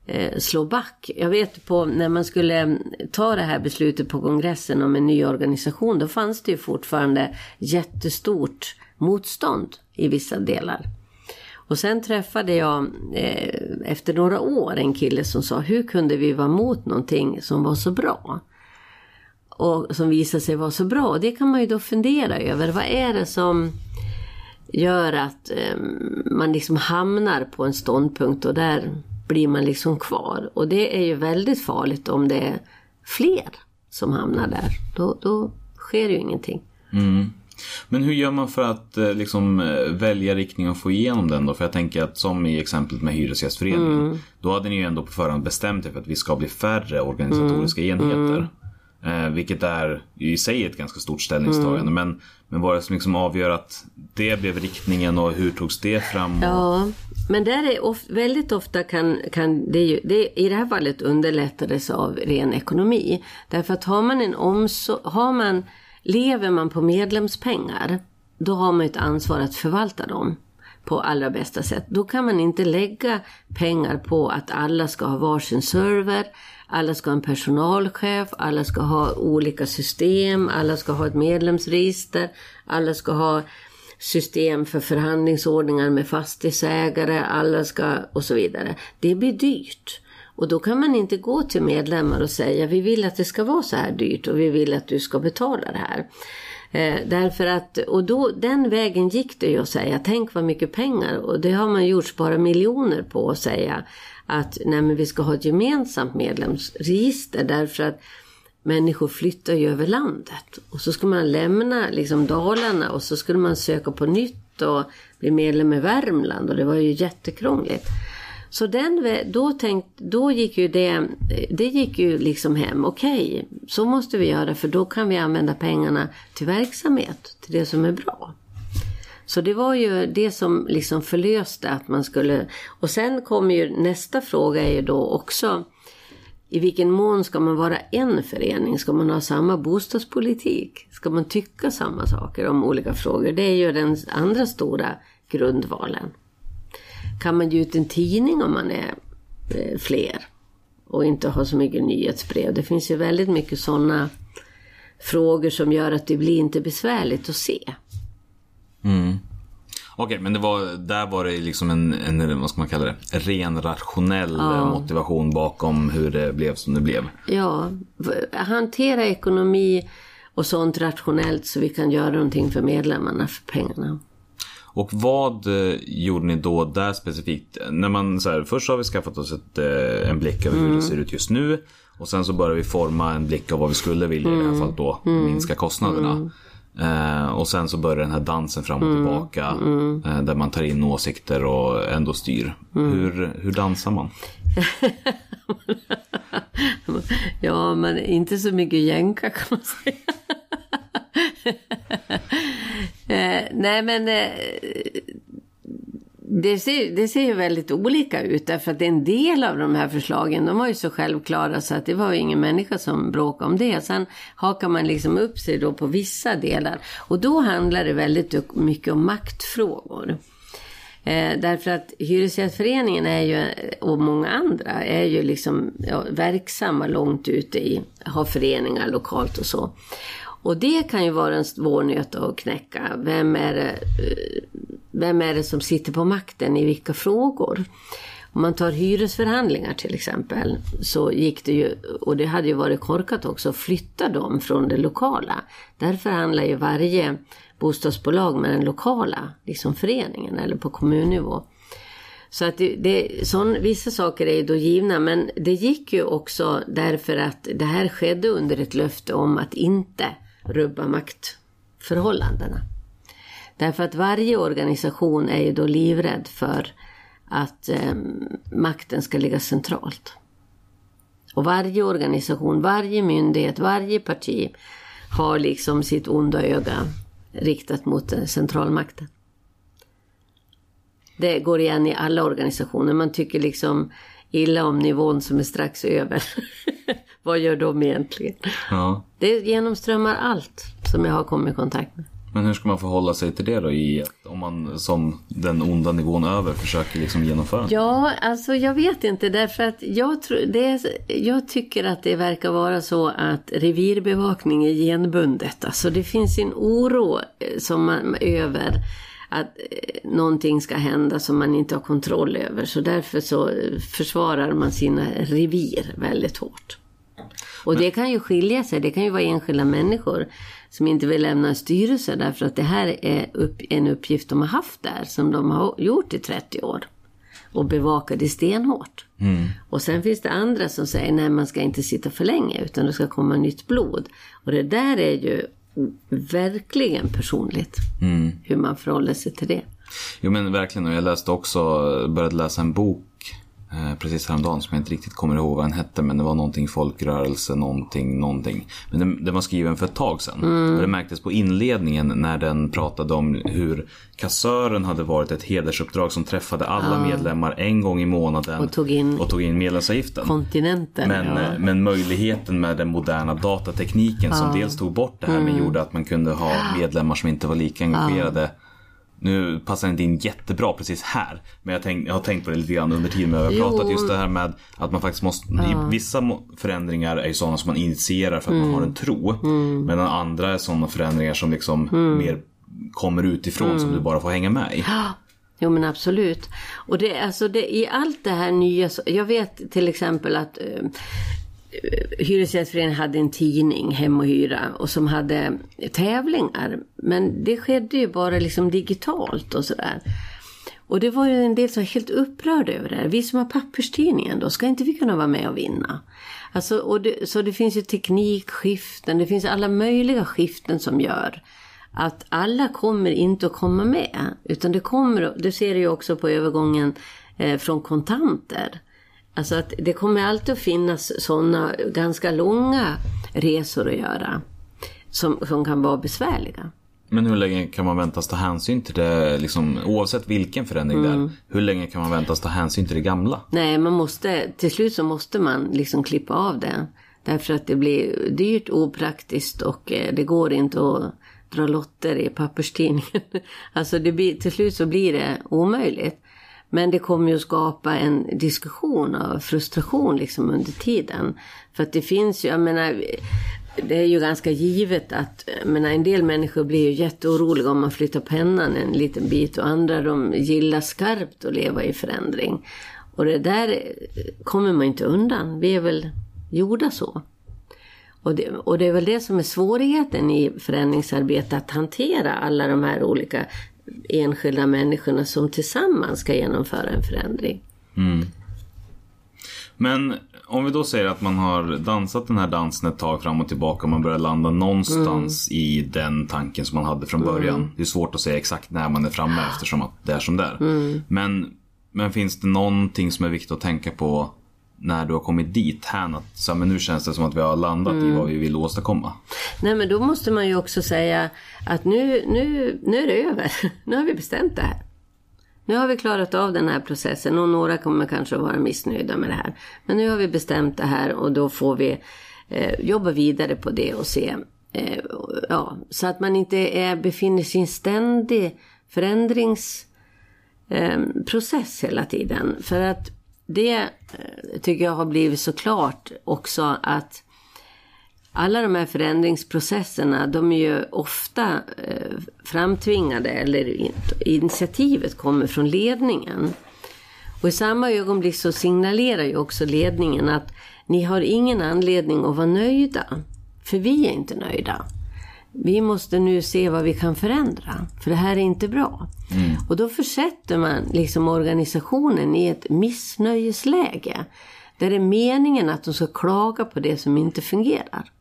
eh, slår back. Jag vet på när man skulle mm, ta det här beslutet på kongressen om en ny organisation, då fanns det ju fortfarande jättestort motstånd i vissa delar. Och sen träffade jag eh, efter några år en kille som sa, hur kunde vi vara mot någonting som var så bra? Och som visade sig vara så bra. Och det kan man ju då fundera över. Vad är det som gör att eh, man liksom hamnar på en ståndpunkt och där blir man liksom kvar. Och det är ju väldigt farligt om det är fler som hamnar där. Då, då sker ju ingenting. Men hur gör man för att eh, liksom, eh, välja riktning och få igenom den då? För jag tänker att som i exemplet med Hyresgästföreningen. Mm. Då hade ni ju ändå på förhand bestämt er för att vi ska bli färre organisatoriska Mm. enheter. Eh, vilket är i sig ett ganska stort ställningstagande. Mm. Men, men vad är det som liksom avgör att det blev riktningen och hur togs det fram? Och... Ja, men där är of, väldigt ofta kan, kan det ju, det, i det här fallet underlättades av ren ekonomi. Därför att har man en omsorg, har man, lever man på medlemspengar, då har man ett ansvar att förvalta dem på allra bästa sätt. Då kan man inte lägga pengar på att alla ska ha varsin server, alla ska ha en personalchef, alla ska ha olika system, alla ska ha ett medlemsregister, alla ska ha system för förhandlingsordningar med fastighetsägare, alla ska och så vidare. Det blir dyrt. Och då kan man inte gå till medlemmar och säga vi vill att det ska vara så här dyrt och vi vill att du ska betala det här. Eh, därför att, och då, den vägen gick det ju att säga, tänk vad mycket pengar. Och det har man gjort, spara miljoner på att säga att nej men vi ska ha ett gemensamt medlemsregister därför att människor flyttar ju över landet. Och så ska man lämna liksom Dalarna och så skulle man söka på nytt och bli medlem i Värmland och det var ju jättekrångligt. Så den, då, tänkt, då gick ju det, det gick ju liksom hem. Okej, så måste vi göra för då kan vi använda pengarna till verksamhet, till det som är bra. Så det var ju det som liksom förlöste att man skulle... Och sen kommer ju nästa fråga är ju då också i vilken mån ska man vara en förening? Ska man ha samma bostadspolitik? Ska man tycka samma saker om olika frågor? Det är ju den andra stora grundvalen. Kan man ge ut en tidning om man är eh, fler och inte ha så mycket nyhetsbrev? Det finns ju väldigt mycket sådana frågor som gör att det blir inte besvärligt att se. Okej, men det var, där var det liksom en, en, vad ska man kalla det, ren rationell motivation bakom hur det blev som det blev. Ja, hantera ekonomi och sånt rationellt så vi kan göra någonting för medlemmarna för pengarna. Och vad eh, gjorde ni då där specifikt? När man så här, först har vi skaffat oss ett, eh, en blick över hur det ser ut just nu. Och sen så börjar vi forma en blick av vad vi skulle vilja i det här fallet då minska kostnaderna. Eh, och sen så börjar den här dansen fram och tillbaka. Eh, där man tar in åsikter och ändå styr. Hur, hur dansar man? Ja, men inte så mycket jänka kan man säga. eh, nej, men eh, det, ser, det ser ju väldigt olika ut därför att en del av de här förslagen de var ju så självklara så att det var ju ingen människa som bråkade om det. Sen hakar man liksom upp sig då på vissa delar och då handlar det väldigt mycket om maktfrågor. Eh, därför att Hyresgästföreningen är ju, och många andra är ju liksom ja, verksamma långt ute i, har föreningar lokalt och så. Och det kan ju vara en svår nöt att knäcka. Vem är, det, eh, vem är det som sitter på makten i vilka frågor? Om man tar hyresförhandlingar till exempel så gick det ju, och det hade ju varit korkat också, att flytta dem från det lokala. Där förhandlar ju varje bostadsbolag med den lokala liksom föreningen eller på kommunnivå. Så att det, det, sån, vissa saker är ju då givna men det gick ju också därför att det här skedde under ett löfte om att inte rubba maktförhållandena. Därför att varje organisation är ju då livrädd för att eh, makten ska ligga centralt. Och varje organisation, varje myndighet, varje parti har liksom sitt onda öga riktat mot eh, centralmakten. Det går igen i alla organisationer. Man tycker liksom illa om nivån som är strax över. Vad gör de egentligen? Ja. Det genomströmmar allt som jag har kommit i kontakt med. Men hur ska man förhålla sig till det då? I, om man som den onda nivån över försöker liksom genomföra? Ja, alltså jag vet inte därför att jag, tror, det är, jag tycker att det verkar vara så att revirbevakning är genbundet. Alltså det finns en oro eh, som man, över att eh, någonting ska hända som man inte har kontroll över. Så därför så eh, försvarar man sina revir väldigt hårt. Och det kan ju skilja sig. Det kan ju vara enskilda människor som inte vill lämna en styrelse därför att det här är upp, en uppgift de har haft där som de har gjort i 30 år. Och bevaka det stenhårt. Och sen finns det andra som säger nej man ska inte sitta för länge utan det ska komma nytt blod. Och det där är ju verkligen personligt. Hur man förhåller sig till det. Jo men verkligen och jag läste också, började läsa en bok precis häromdagen som jag inte riktigt kommer ihåg vad den hette men det var någonting folkrörelse, någonting, någonting. Men den, den var skriven för ett tag sedan. Mm. Och det märktes på inledningen när den pratade om hur kassören hade varit ett hedersuppdrag som träffade alla medlemmar en gång i månaden. Och tog in- och tog in medlemsavgiften. Kontinenten. Men, ja. eh, men möjligheten med den moderna datatekniken som dels tog bort det här Mm. men gjorde att man kunde ha medlemmar som inte var lika engagerade. Nu passar inte in jättebra precis här. Men jag, tänk, jag har tänkt på det lite grann under tiden vi har pratat. Just det här med att man faktiskt måste, i vissa förändringar är ju sådana som man initierar för att Mm. man har en tro. Medan andra är sådana förändringar som liksom Mm. mer kommer utifrån som du bara får hänga med i. Jo men absolut. Och det, alltså det, i allt det här nya, jag vet till exempel att eh, Hyresgästföreningen hade en tidning, Hem och Hyra, och som hade tävlingar. Men det skedde ju bara liksom digitalt och sådär. Och det var ju en del som var helt upprörda över det här. Vi som har papperstidningen då, ska inte vi kunna vara med och vinna? Alltså, och det, så det finns ju teknikskiften, det finns alla möjliga skiften som gör att alla kommer inte att komma med. Utan det kommer, du ser det ju också på övergången eh, från kontanter. Alltså att det kommer alltid att finnas sådana ganska långa resor att göra. Som, som kan vara besvärliga. Men hur länge kan man väntas ta hänsyn till det, liksom, oavsett vilken förändring det Mm. är? Hur länge kan man väntas ta hänsyn till det gamla? Nej, man måste, till slut så måste man liksom klippa av det. Därför att det blir dyrt, opraktiskt och eh, det går inte att dra lotter i papperstidningen. Alltså det blir, till slut så blir det omöjligt. Men det kommer ju att skapa en diskussion och frustration liksom under tiden. För att det finns ju, jag menar, det är ju ganska givet att menar, en del människor blir ju jätteoroliga om man flyttar pennan en liten bit och andra de gillar skarpt att leva i förändring. Och det där kommer man inte undan. Vi är väl gjorda så. Och det, och det är väl det som är svårigheten i förändringsarbete, att hantera alla de här olika enskilda människorna som tillsammans ska genomföra en förändring. Men om vi då säger att man har dansat den här dansen ett tag fram och tillbaka och man börjar landa någonstans i den tanken som man hade från början. Det är svårt att säga exakt när man är framme eftersom att det är som där. Men, men finns det någonting som är viktigt att tänka på när du har kommit dit här att så här, men nu känns det som att vi har landat i vad vi vill åstadkomma? Nej men då måste man ju också säga att nu, nu, nu är det över. Nu har vi bestämt det här. Nu har vi klarat av den här processen och några kommer kanske att vara missnöjda med det här. Men nu har vi bestämt det här och då får vi eh, jobba vidare på det och se. Eh, ja, så att man inte är, befinner sig i en ständig förändringsprocess hela tiden. För att det eh, tycker jag har blivit så klart också att alla de här förändringsprocesserna de är ju ofta eh, framtvingade eller initiativet kommer från ledningen. Och i samma ögonblick så signalerar ju också ledningen att ni har ingen anledning att vara nöjda. För vi är inte nöjda. Vi måste nu se vad vi kan förändra, för det här är inte bra. Och då försätter man liksom organisationen i ett missnöjesläge. Där det är meningen att de ska klaga på det som inte fungerar.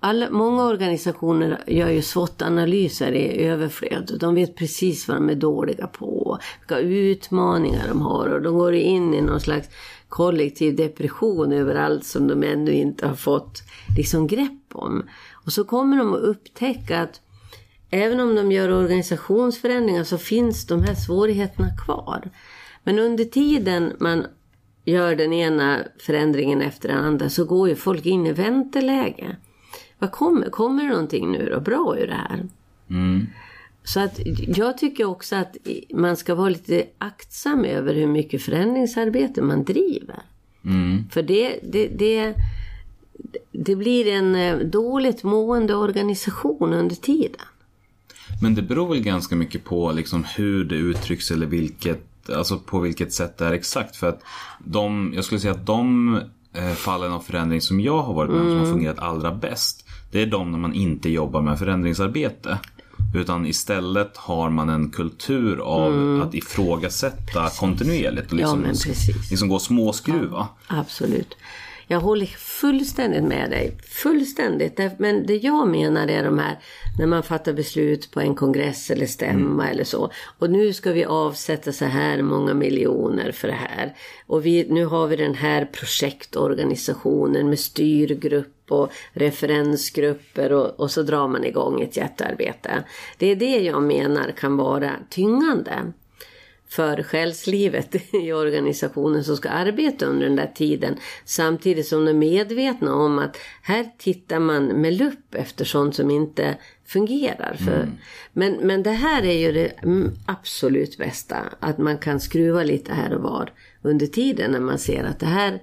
Alla, många organisationer gör ju SWOT-analyser i överflöd. De vet precis vad de är dåliga på, vilka utmaningar de har och de går in i någon slags kollektiv depression över allt som de ännu inte har fått liksom grepp om. Och så kommer de att upptäcka att även om de gör organisationsförändringar så finns de här svårigheterna kvar. Men under tiden man gör den ena förändringen efter den andra så går ju folk in i vänteläge. Vad kommer? Kommer det någonting nu då bra ur det här? Så att jag tycker också att man ska vara lite aktsam över hur mycket förändringsarbete man driver. För det, det, det, det blir en eh, dåligt mående organisation under tiden. Men det beror väl ganska mycket på liksom hur det uttrycks eller vilket, alltså på vilket sätt det är exakt. För att de, jag skulle säga att de eh, fallen av förändring som jag har varit med om som har fungerat allra bäst. Det är de när man inte jobbar med förändringsarbete. Utan istället har man en kultur av att ifrågasätta kontinuerligt och liksom, precis. liksom gå småskruva. Absolut. Jag håller fullständigt med dig. Fullständigt. Men det jag menar är de här när man fattar beslut på en kongress eller stämma eller så. Och nu ska vi avsätta så här många miljoner för det här. Och vi, nu har vi den här projektorganisationen med styrgrupp och referensgrupper och, och så drar man igång ett jättearbete. Det är det jag menar kan vara tyngande för själslivet i organisationen som ska arbeta under den där tiden. Samtidigt som de är medvetna om att här tittar man med lupp efter sånt som inte fungerar. För, men, men det här är ju det mm, absolut bästa. Att man kan skruva lite här och var under tiden när man ser att det här,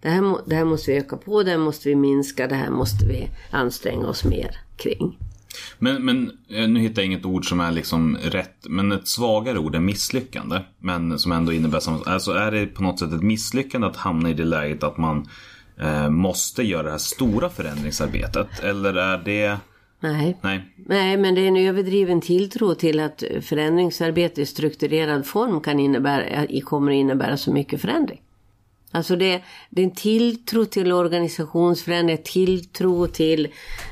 det här, det här måste vi öka på, det här måste vi minska, det här måste vi anstränga oss mer kring. Men, men eh, nu hittar jag inget ord som är liksom rätt. Men ett svagare ord är misslyckande. Men som ändå innebär samma Alltså är det på något sätt ett misslyckande att hamna i det läget att man eh, måste göra det här stora förändringsarbetet? Eller är det... Nej. Nej. Nej, men det är en överdriven tilltro till att förändringsarbete i strukturerad form kan innebära, kommer att innebära så mycket förändring. Alltså det, det är en tilltro till organisationsförändring, tilltro till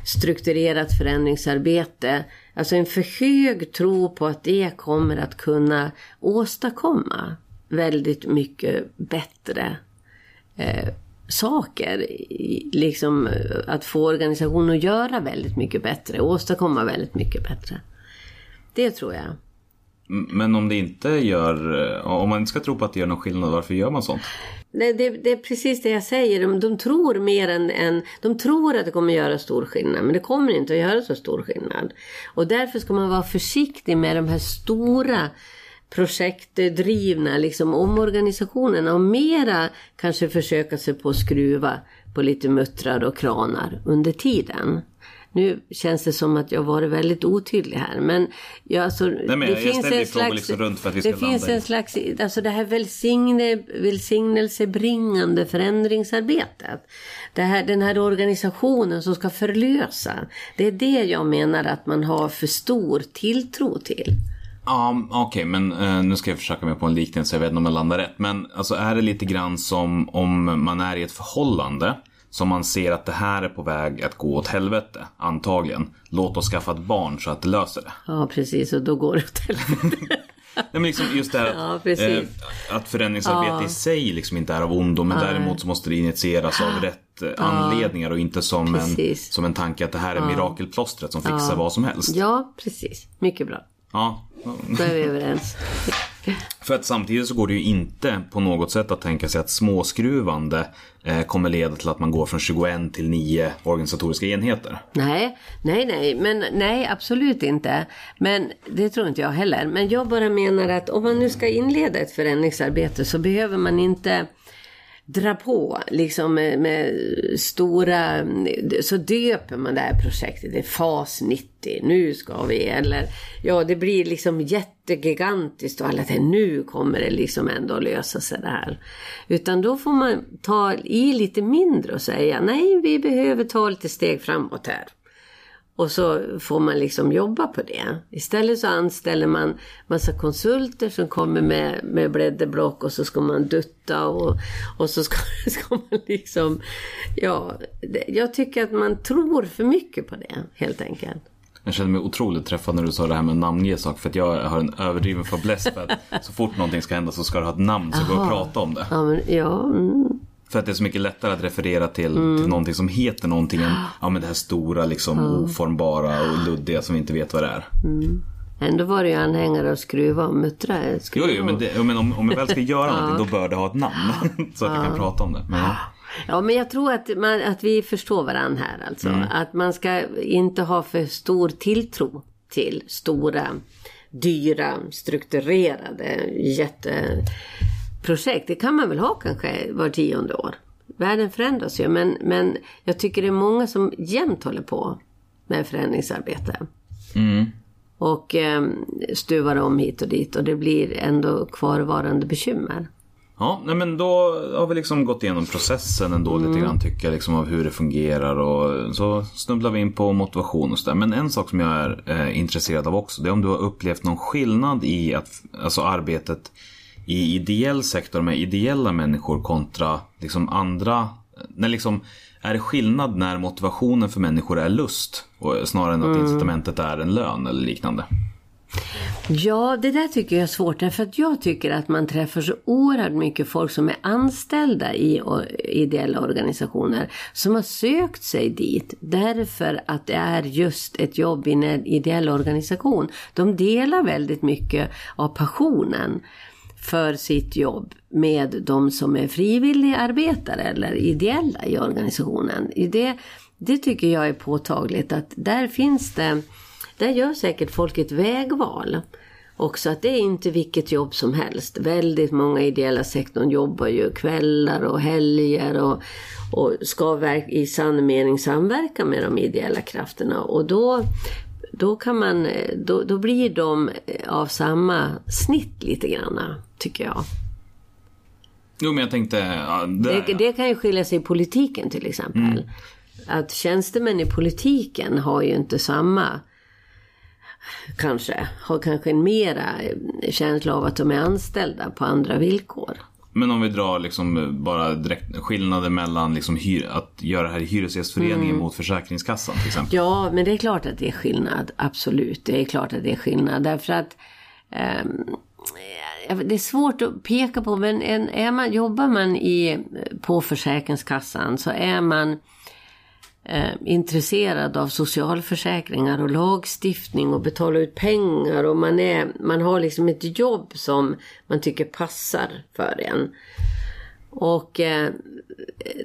strukturerat förändringsarbete. Alltså en för hög tro på att det kommer att kunna åstadkomma väldigt mycket bättre eh, saker. Liksom eh, att få organisationen att göra väldigt mycket bättre, åstadkomma väldigt mycket bättre. Det tror jag. Men om det inte gör, eh, om man inte ska tro på att det gör någon skillnad, varför gör man sånt? Nej, det, det är precis det jag säger. De, de tror mer än, än... De tror att det kommer göra stor skillnad, men det kommer inte att göra så stor skillnad. Och därför ska man vara försiktig med de här stora projektdrivna liksom, omorganisationerna och mera kanske försöka sig på att skruva på lite muttrar och kranar under tiden. Nu känns det som att jag varit väldigt otydlig här. Men, ja, alltså, men det jag finns en slags, liksom runt för att vi det ska finns landa i- en slags, alltså det här välsigne, välsignelsebringande förändringsarbetet. Det här, den här organisationen som ska förlösa. Det är det jag menar att man har för stor tilltro till. Ja, okej, men eh, nu ska jag försöka mig på en liknelse, jag vet inte om jag landar rätt. Men alltså är det lite grann som om man är i ett förhållande som man ser att det här är på väg att gå åt helvete, antagligen. Låt oss skaffa ett barn så att det löser det. Ja, precis. Och då går det åt helvete. Nej, men liksom just det här Ja, att, precis. eh, att förändringsarbete i sig liksom inte är av ondo men däremot så måste det initieras av rätt eh, anledningar och inte som en, som en tanke att det här är mirakelplåstret som fixar vad som helst. Ja, precis. Mycket bra. Ja. Då är vi överens. För att samtidigt så går det ju inte på något sätt att tänka sig att småskruvande eh, kommer leda till att man går från 21 till 9 organisatoriska enheter. Nej, nej, nej, men nej, absolut inte. Men det tror inte jag heller. Men jag bara menar att om man nu ska inleda ett förändringsarbete så behöver man inte dra på liksom med, med stora, så döper man det här projektet, det är fas 90, nu ska vi, eller ja det blir liksom jättegigantiskt och alla tänker nu kommer det liksom ändå att lösa sig det här. Utan då får man ta i lite mindre och säga nej vi behöver ta lite steg framåt här. Och så får man liksom jobba på det. Istället så anställer man massa konsulter som kommer med, med blädderblock och så ska man dutta och, och så ska, ska man liksom... Ja, det, jag tycker att man tror för mycket på det helt enkelt. Jag kände mig otroligt träffad när du sa det här med namnge saker. För att jag har en överdriven fäbless för att så fort någonting ska hända så ska det ha ett namn så går att prata om det. Ja, men, ja, mm, För att det är så mycket lättare att referera till, till någonting som heter någonting än ja, men det här stora, liksom oformbara och luddiga som vi inte vet vad det är. ändå var det ju anhängare av skruva och muttra. Jo, skruva jo men, det, jo, men om, om jag väl ska göra någonting då bör det ha ett namn. så att vi kan prata om det. Men, ja. Ja, men jag tror att, man, att vi förstår varandra här alltså. Att man ska inte ha för stor tilltro till stora, dyra, strukturerade jätteprojekt. Det kan man väl ha kanske var tionde år. Världen förändras ju, men, men jag tycker det är många som jämt håller på med förändringsarbete. Och eh, stuvar om hit och dit och det blir ändå kvarvarande bekymmer. Ja, nej men då har vi liksom gått igenom processen ändå lite grann tycker jag liksom av hur det fungerar och så snubblar vi in på motivation och sådär. Men en sak som jag är eh, intresserad av också det är om du har upplevt någon skillnad i att, alltså arbetet i ideell sektor med ideella människor kontra liksom andra, när liksom är det skillnad när motivationen för människor är lust och snarare än att incitamentet är en lön eller liknande? Ja, det där tycker jag är svårt. Därför att jag tycker att man träffar så oerhört mycket folk som är anställda i ideella organisationer. Som har sökt sig dit därför att det är just ett jobb i en ideell organisation. De delar väldigt mycket av passionen för sitt jobb med de som är frivilligarbetare eller ideella i organisationen. Det, det tycker jag är påtagligt att där finns det där gör säkert folk ett vägval. Också att det är inte vilket jobb som helst. Väldigt många ideella sektorn jobbar ju kvällar och helger och, och ska i sann mening samverka med de ideella krafterna. Och då, då, kan man, då, då blir de av samma snitt lite grann, tycker jag. Jo men jag tänkte, ja, där, Det, det kan ju skilja sig i politiken till exempel. Att tjänstemän i politiken har ju inte samma kanske, har kanske en mera känsla av att de är anställda på andra villkor. Men om vi drar liksom bara direkt skillnader mellan liksom hyr, att göra det här i Hyresgästföreningen mot Försäkringskassan till exempel. Ja, men det är klart att det är skillnad. Absolut, det är klart att det är skillnad. Därför att ehm, det är svårt att peka på, men en, är man, jobbar man i, på Försäkringskassan så är man eh, intresserad av socialförsäkringar och lagstiftning och betala ut pengar och man, är, man har liksom ett jobb som man tycker passar för en. Och eh,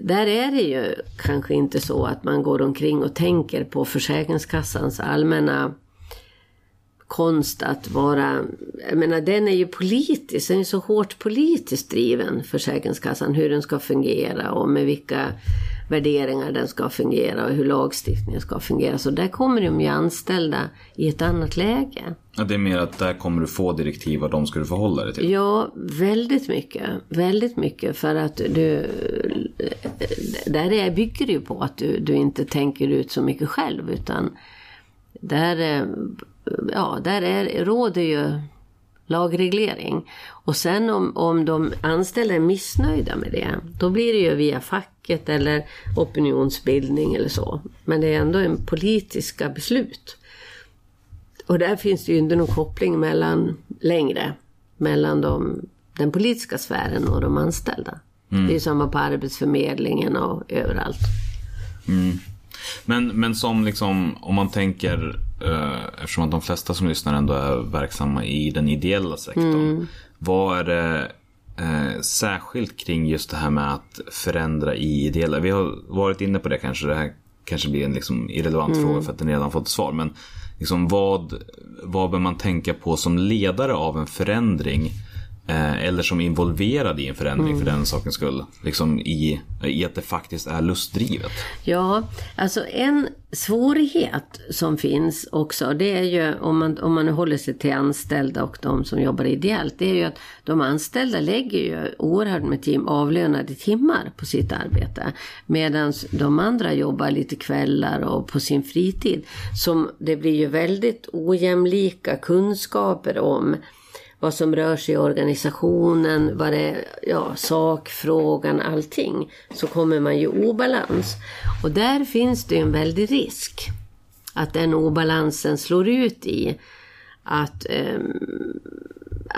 där är det ju kanske inte så att man går omkring och tänker på Försäkringskassans allmänna konst att vara, jag menar den är ju politisk, den är så hårt politiskt driven, Försäkringskassan, hur den ska fungera och med vilka värderingar den ska fungera och hur lagstiftningen ska fungera. Så där kommer de ju anställda i ett annat läge. Ja, det är mer att där kommer du få direktiv och de ska du förhålla dig till. Ja, väldigt mycket. Väldigt mycket för att du... Där är, bygger det ju på att du, du inte tänker ut så mycket själv utan där, ja, där är, råder ju lagreglering. Och sen om, om de anställda är missnöjda med det, då blir det ju via facket eller opinionsbildning eller så. Men det är ändå en politiska beslut. Och där finns det ju inte någon koppling mellan, längre mellan de, den politiska sfären och de anställda. Det är samma på Arbetsförmedlingen och överallt. Men, men som liksom, om man tänker, eh, eftersom att de flesta som lyssnar ändå är verksamma i den ideella sektorn. Vad är det eh, särskilt kring just det här med att förändra i ideella? Vi har varit inne på det kanske, det här kanske blir en liksom irrelevant fråga för att den redan fått svar. Men liksom vad, vad bör man tänka på som ledare av en förändring? Eh, eller som är involverad i en förändring för den sakens skull. Liksom i, i att det faktiskt är lustdrivet. Ja, alltså en svårighet som finns också, det är ju om man, om man håller sig till anställda och de som jobbar ideellt, det är ju att de anställda lägger ju oerhört med tim, avlönade timmar på sitt arbete. Medan de andra jobbar lite kvällar och på sin fritid. Som det blir ju väldigt ojämlika kunskaper om vad som rör sig i organisationen, vad det är, ja, sakfrågan, allting, så kommer man ju i obalans. Och där finns det ju en väldig risk att den obalansen slår ut i att eh,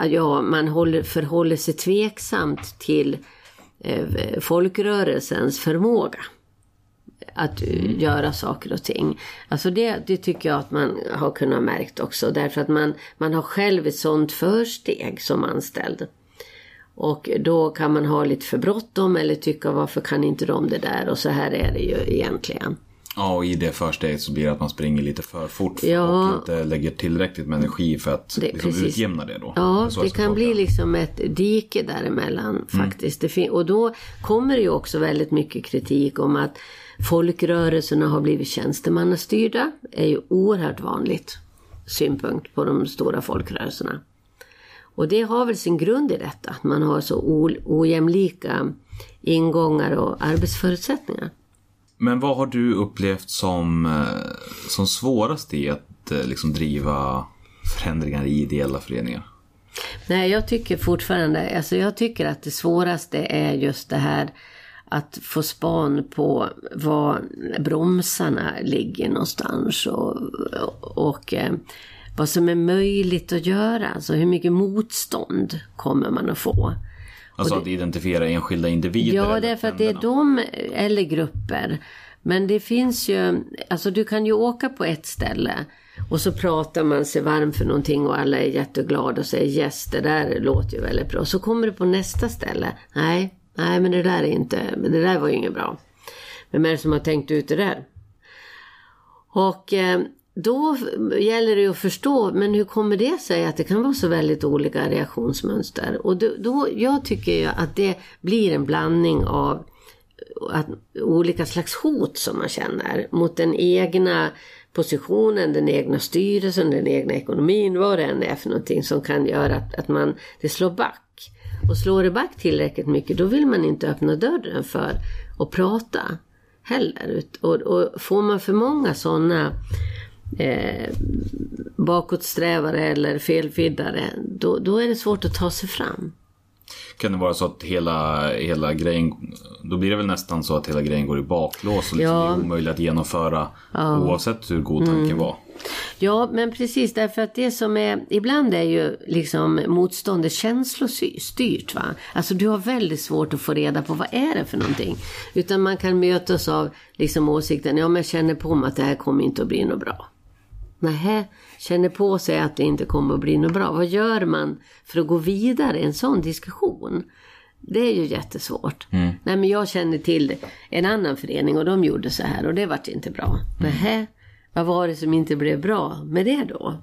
ja, man håller, förhåller sig tveksamt till eh, folkrörelsens förmåga att uh, göra saker och ting. Alltså det, det tycker jag att man har kunnat märkt också. Därför att man, man har själv ett sånt försteg som anställd. Och då kan man ha lite för bråttom eller tycka varför kan inte de det där? Och så här är det ju egentligen. Ja, och i det försteget så blir det att man springer lite för fort Ja. och inte lägger tillräckligt med energi för att Det- liksom, precis. utjämna det då. Ja, det ska kan bli liksom ett dike däremellan faktiskt. Det fin- och då kommer det ju också väldigt mycket kritik om att folkrörelserna har blivit tjänstemannastyrda. är ju oerhört vanligt synpunkt på de stora folkrörelserna. Och det har väl sin grund i detta, att man har så ojämlika ingångar och arbetsförutsättningar. Men vad har du upplevt som, eh, som svårast i att eh, liksom driva förändringar i ideella föreningar? Nej, jag tycker fortfarande, alltså jag tycker att det svåraste är just det här att få span på var bromsarna ligger någonstans och, och eh, vad som är möjligt att göra. Alltså hur mycket motstånd kommer man att få. Alltså att identifiera enskilda individer? Ja, eller därför att det är de eller grupper. Men det finns ju, alltså du kan ju åka på ett ställe och så pratar man sig varm för någonting och alla är jätteglada och säger yes, det där låter ju väldigt bra. Så kommer du på nästa ställe. Nej, nej men det där är inte, men det där var ju inget bra. Vem är det som har tänkt ut det där? Och eh, då gäller det ju att förstå, men hur kommer det sig att det kan vara så väldigt olika reaktionsmönster? Och då, då, jag tycker ju att det blir en blandning av att, olika slags hot som man känner mot den egna positionen, den egna styrelsen, den egna ekonomin, vad det än är för någonting som kan göra att, att man, det slår back. Och slår det back tillräckligt mycket, då vill man inte öppna dörren för att prata heller. Och, och får man för många sådana eh, bakåtsträvare eller felfiddare, då, då är det svårt att ta sig fram. Kan det vara så att hela, hela grejen, då blir det väl nästan så att hela grejen går i baklås och liksom Ja. det är omöjligt att genomföra oavsett hur god tanken var. Ja, men precis därför att det som är, ibland är ju liksom motståndet känslostyrt va. Alltså du har väldigt svårt att få reda på vad är det för någonting. Utan man kan mötas av liksom åsikten, ja men jag känner på mig att det här kommer inte att bli något bra. Nähä, känner på sig att det inte kommer att bli något bra. Vad gör man för att gå vidare i en sån diskussion? Det är ju jättesvårt. Nej men jag känner till en annan förening och de gjorde så här och det vart inte bra. Mm. Nähä, vad var det som inte blev bra med det då?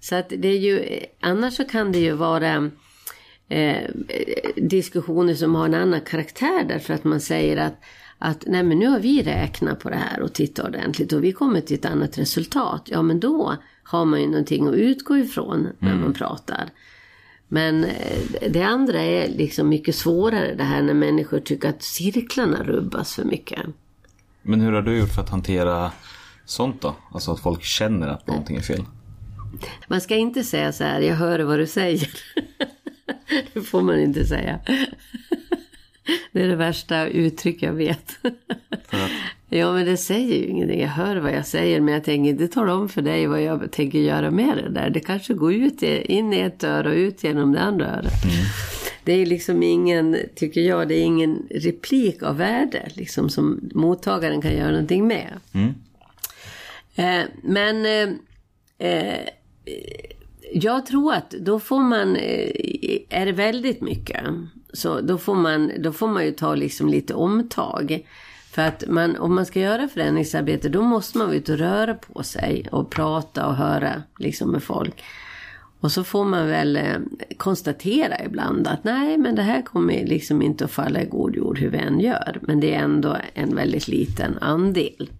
Så att det är ju, annars så kan det ju vara eh, diskussioner som har en annan karaktär därför att man säger att att nej men nu har vi räknat på det här och tittat ordentligt och vi kommer till ett annat resultat. Ja men då har man ju någonting att utgå ifrån när man pratar. Men eh, det andra är liksom mycket svårare det här när människor tycker att cirklarna rubbas för mycket. Men hur har du gjort för att hantera sånt då? Alltså att folk känner att någonting är fel. Man ska inte säga så här, jag hör vad du säger. det får man inte säga. Det är det värsta uttryck jag vet. Ja, men det säger ju ingenting. Jag hör vad jag säger, men jag tänker inte tala om för dig vad jag tänker göra med det där. Det kanske går ut in i ett öra och ut genom det andra örat. Det är liksom ingen, tycker jag, det är ingen replik av värde liksom, som mottagaren kan göra någonting med. Eh, men eh, eh, jag tror att då får man, eh, är det väldigt mycket, så då får man, då får man ju ta liksom lite omtag. För att man, om man ska göra förändringsarbete då måste man ute och röra på sig och prata och höra liksom med folk. Och så får man väl eh, konstatera ibland att nej men det här kommer liksom inte att falla i god jord hur vi än gör. Men det är ändå en väldigt liten andel.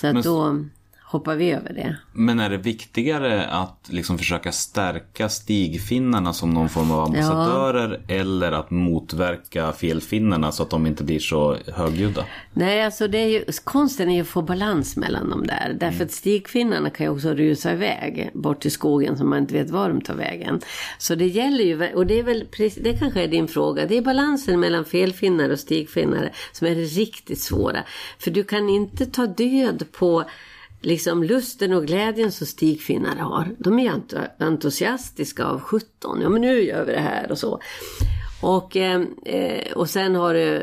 Så att Men- då hoppar vi över det. Men är det viktigare att liksom försöka stärka stigfinnarna som någon form av ambassadörer eller att motverka felfinnarna så att de inte blir så högljudda? Nej, alltså det är ju, konsten är ju att få balans mellan dem där. Därför att stigfinnarna kan ju också rusa iväg bort till skogen som man inte vet var de tar vägen. Så det gäller ju, och det är väl, det kanske är din fråga, det är balansen mellan felfinnare och stigfinnare som är det riktigt svåra. För du kan inte ta död på liksom lusten och glädjen som stigfinnare har. De är ent- entusiastiska av 17. Ja men nu gör vi det här och så. Och, eh, eh och sen har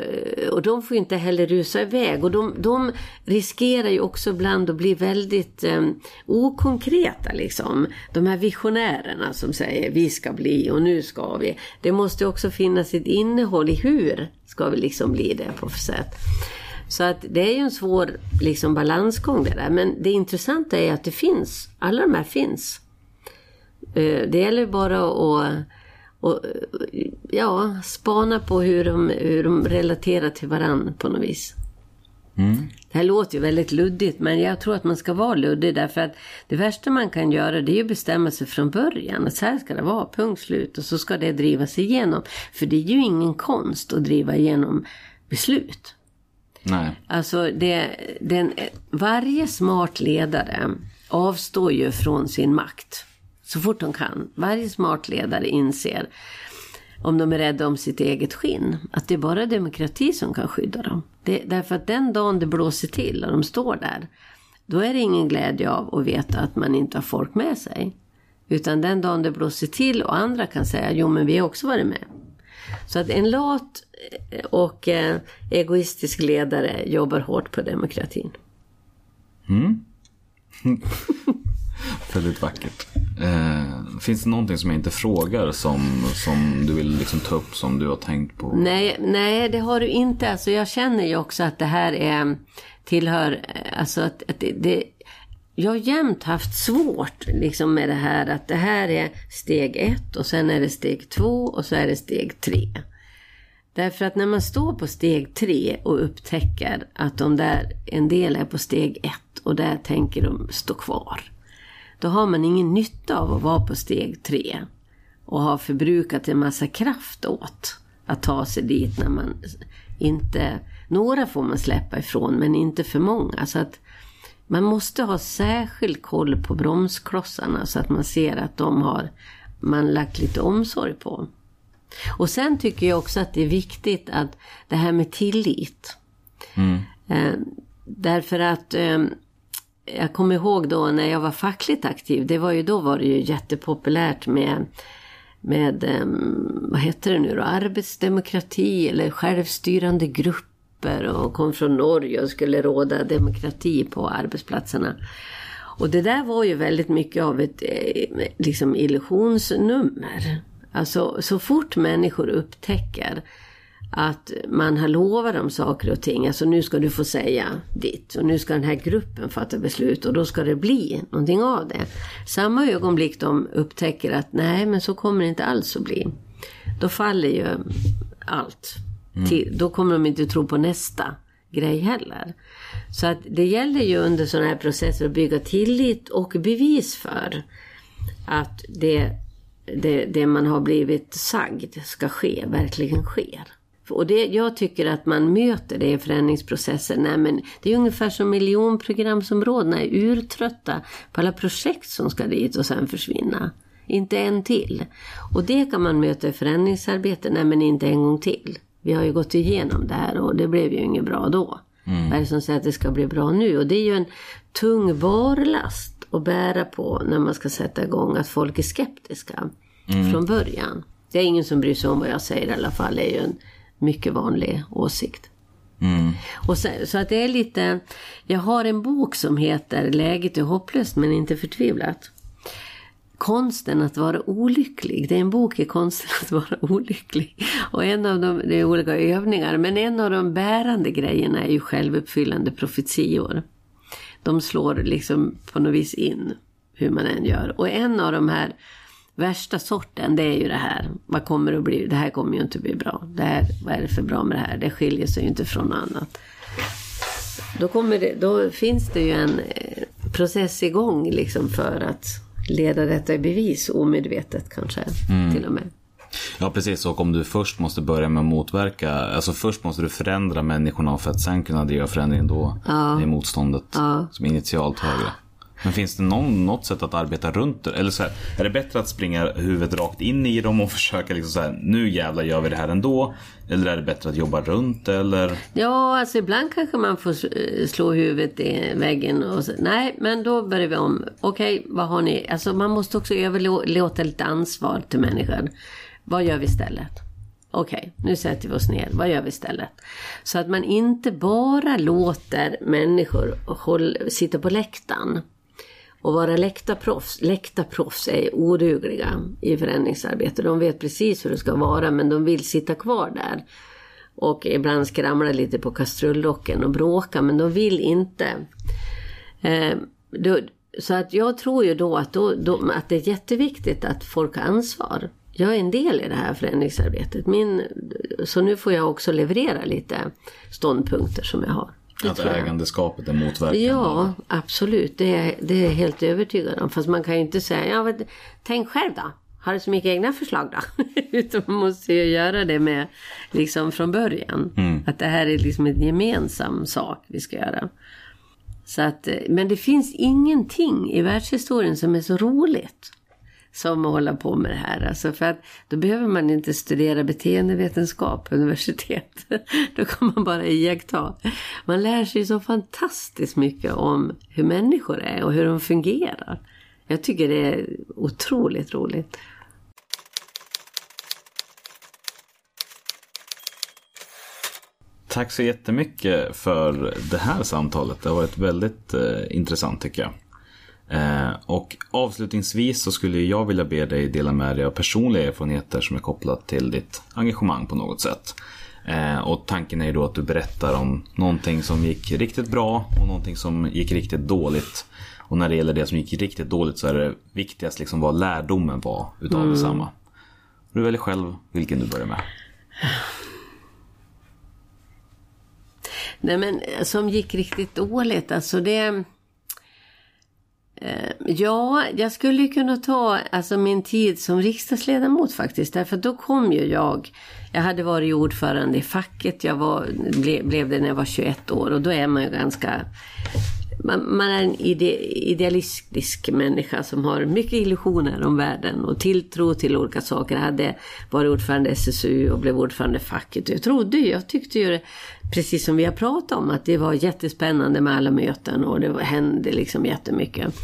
och de får ju inte heller rusa iväg. Och de, de riskerar ju också ibland att bli väldigt eh, okonkreta liksom. De här visionärerna som säger vi ska bli och nu ska vi. Det måste också finnas ett innehåll i hur ska vi liksom bli det på för sätt. Så att det är ju en svår liksom, balansgång det där. Men det intressanta är att det finns. Alla de här finns. Eh, Det gäller bara att och, ja, spana på hur de, hur de relaterar till varann på något vis. Det här låter ju väldigt luddigt men jag tror att man ska vara luddig därför att det värsta man kan göra det är ju att bestämma sig från början att så här ska det vara, punkt slut och så ska det drivas igenom. För det är ju ingen konst att driva igenom beslut. Nej. Alltså det, den, varje smart ledare avstår ju från sin makt. Så fort de kan. Varje smart ledare inser, om de är rädda om sitt eget skinn, att det är bara demokrati som kan skydda dem. Det, därför att den dagen det blåser till och de står där, då är det ingen glädje av att veta att man inte har folk med sig. Utan den dagen det blåser till och andra kan säga, jo men vi har också varit med. Så att en lat eh, och eh, egoistisk ledare jobbar hårt på demokratin. Väldigt vackert. Eh, finns det någonting som jag inte frågar som, som du vill liksom ta upp som du har tänkt på? Nej, nej, det har du inte. Alltså, jag känner ju också att det här är, tillhör, eh, alltså att, att det, det, jag har jämt haft svårt liksom med det här att det här är steg ett och sen är det steg två och så är det steg tre. Därför att när man står på steg tre och upptäcker att de där, en del är på steg ett och där tänker de stå kvar. Då har man ingen nytta av att vara på steg tre och ha förbrukat en massa kraft åt att ta sig dit när man inte... Några får man släppa ifrån men inte för många. Så att man måste ha särskild koll på bromsklossarna så att man ser att de har man lagt lite omsorg på. Och sen tycker jag också att det är viktigt att det här med tillit. Eh, därför att eh, jag kommer ihåg då när jag var fackligt aktiv, det var ju då var det ju jättepopulärt med med, um, vad heter det nu då, arbetsdemokrati eller självstyrande papper och kom från Norge och skulle råda demokrati på arbetsplatserna. Och det där var ju väldigt mycket av ett eh, liksom illusionsnummer. Alltså så fort människor upptäcker att man har lovat dem saker och ting. Alltså nu ska du få säga ditt och nu ska den här gruppen fatta beslut och då ska det bli någonting av det. Samma ögonblick de upptäcker att nej men så kommer det inte alls att bli. Då faller ju allt. Mm. Till, då kommer de inte tro på nästa grej heller. Så att det gäller ju under sådana här processer att bygga tillit och bevis för att det, det, det man har blivit sagd ska ske, verkligen sker. Och det, jag tycker att man möter det i förändringsprocessen. Nej, men det är ungefär som miljonprogramsområdena är urtrötta på alla projekt som ska dit och sen försvinna. Inte en till. Och det kan man möta i förändringsarbete. Nej men inte en gång till. Vi har ju gått igenom det här och det blev ju inget bra då. Mm. Vad är det som säger att det ska bli bra nu? Och det är ju en tung barlast att bära på när man ska sätta igång att folk är skeptiska mm. från början. Det är ingen som bryr sig om vad jag säger i alla fall. Det är ju en mycket vanlig åsikt. Mm. Och så, så, att det är lite, jag har en bok som heter Läget är hopplöst men inte förtvivlat. Konsten att vara olycklig. Det är en bok i konsten att vara olycklig. Och en av de, det är olika övningar, men en av de bärande grejerna är ju självuppfyllande profetior. De slår liksom på något vis in hur man än gör. Och en av de här värsta sorten, det är ju det här. Vad kommer det att bli? Det här kommer ju inte att bli bra. Det här, vad är det för bra med det här? Det skiljer sig ju inte från något annat. Då, kommer det, då finns det ju en eh, process igång liksom för att leda detta i bevis omedvetet kanske mm. till och med. Ja precis, och om du först måste börja med att motverka, alltså först måste du förändra människorna för att sen kunna driva förändringen då ja. är motståndet ja. som initialt högre. Men finns det någon, något sätt att arbeta runt det? Eller så här, är det bättre att springa huvudet rakt in i dem och försöka liksom så här, nu jävlar gör vi det här ändå? Eller är det bättre att jobba runt eller? Ja, alltså ibland kanske man får eh, slå huvudet i väggen och så, nej, men då börjar vi om. Okej, okay, vad har ni? Alltså man måste också överlåta lite ansvar till människan. Vad gör vi istället? Okej, okay, nu sätter vi oss ner. Vad gör vi istället? Så att man inte bara låter människor hålla, sitta på läktaren och vara läktarproffs. Läktarproffs är odugliga i förändringsarbete. De vet precis hur det ska vara men de vill sitta kvar där. Och ibland skramla lite på kastrullocken och bråka men de vill inte. Eh, då, så att jag tror ju då att, då, då att det är jätteviktigt att folk har ansvar. Jag är en del i det här förändringsarbetet. Min, så nu får jag också leverera lite ståndpunkter som jag har. Att ägandeskapet är motverkande? Ja, absolut. Det är, det är helt övertygad om. Fast man kan ju inte säga, ja, tänk själv då. Har du så mycket egna förslag då? Utan man måste ju göra det med, liksom från början. Mm. Att det här är liksom en gemensam sak vi ska göra. Så att, men det finns ingenting i världshistorien som är så roligt som att hålla på med det här. Alltså för att då behöver man inte studera beteendevetenskap på universitet. Då kan man bara iaktta. Man lär sig så fantastiskt mycket om hur människor är och hur de fungerar. Jag tycker det är otroligt roligt. Tack så jättemycket för det här samtalet. Det har varit väldigt eh, intressant tycker jag. Eh, och avslutningsvis så skulle jag vilja be dig dela med dig av personliga erfarenheter som är kopplat till ditt engagemang på något sätt. Eh, och tanken är ju då att du berättar om någonting som gick riktigt bra och någonting som gick riktigt dåligt. Och när det gäller det som gick riktigt dåligt så är det viktigast liksom vad lärdomen var utav mm. detsamma. Du väljer själv vilken du börjar med. Nej men som gick riktigt dåligt, alltså det... Eh, ja, jag skulle kunna ta alltså, min tid som riksdagsledamot faktiskt. Därför då kom ju jag. Jag hade varit ordförande i facket. Jag var, ble, blev det när jag var 21 år. Och då är man ju ganska man, man är en ide, idealistisk människa som har mycket illusioner om världen och tilltro till olika saker. Jag hade varit ordförande i SSU och blev ordförande i facket. Jag trodde ju, jag tyckte ju det, precis som vi har pratat om, att det var jättespännande med alla möten och det hände liksom jättemycket.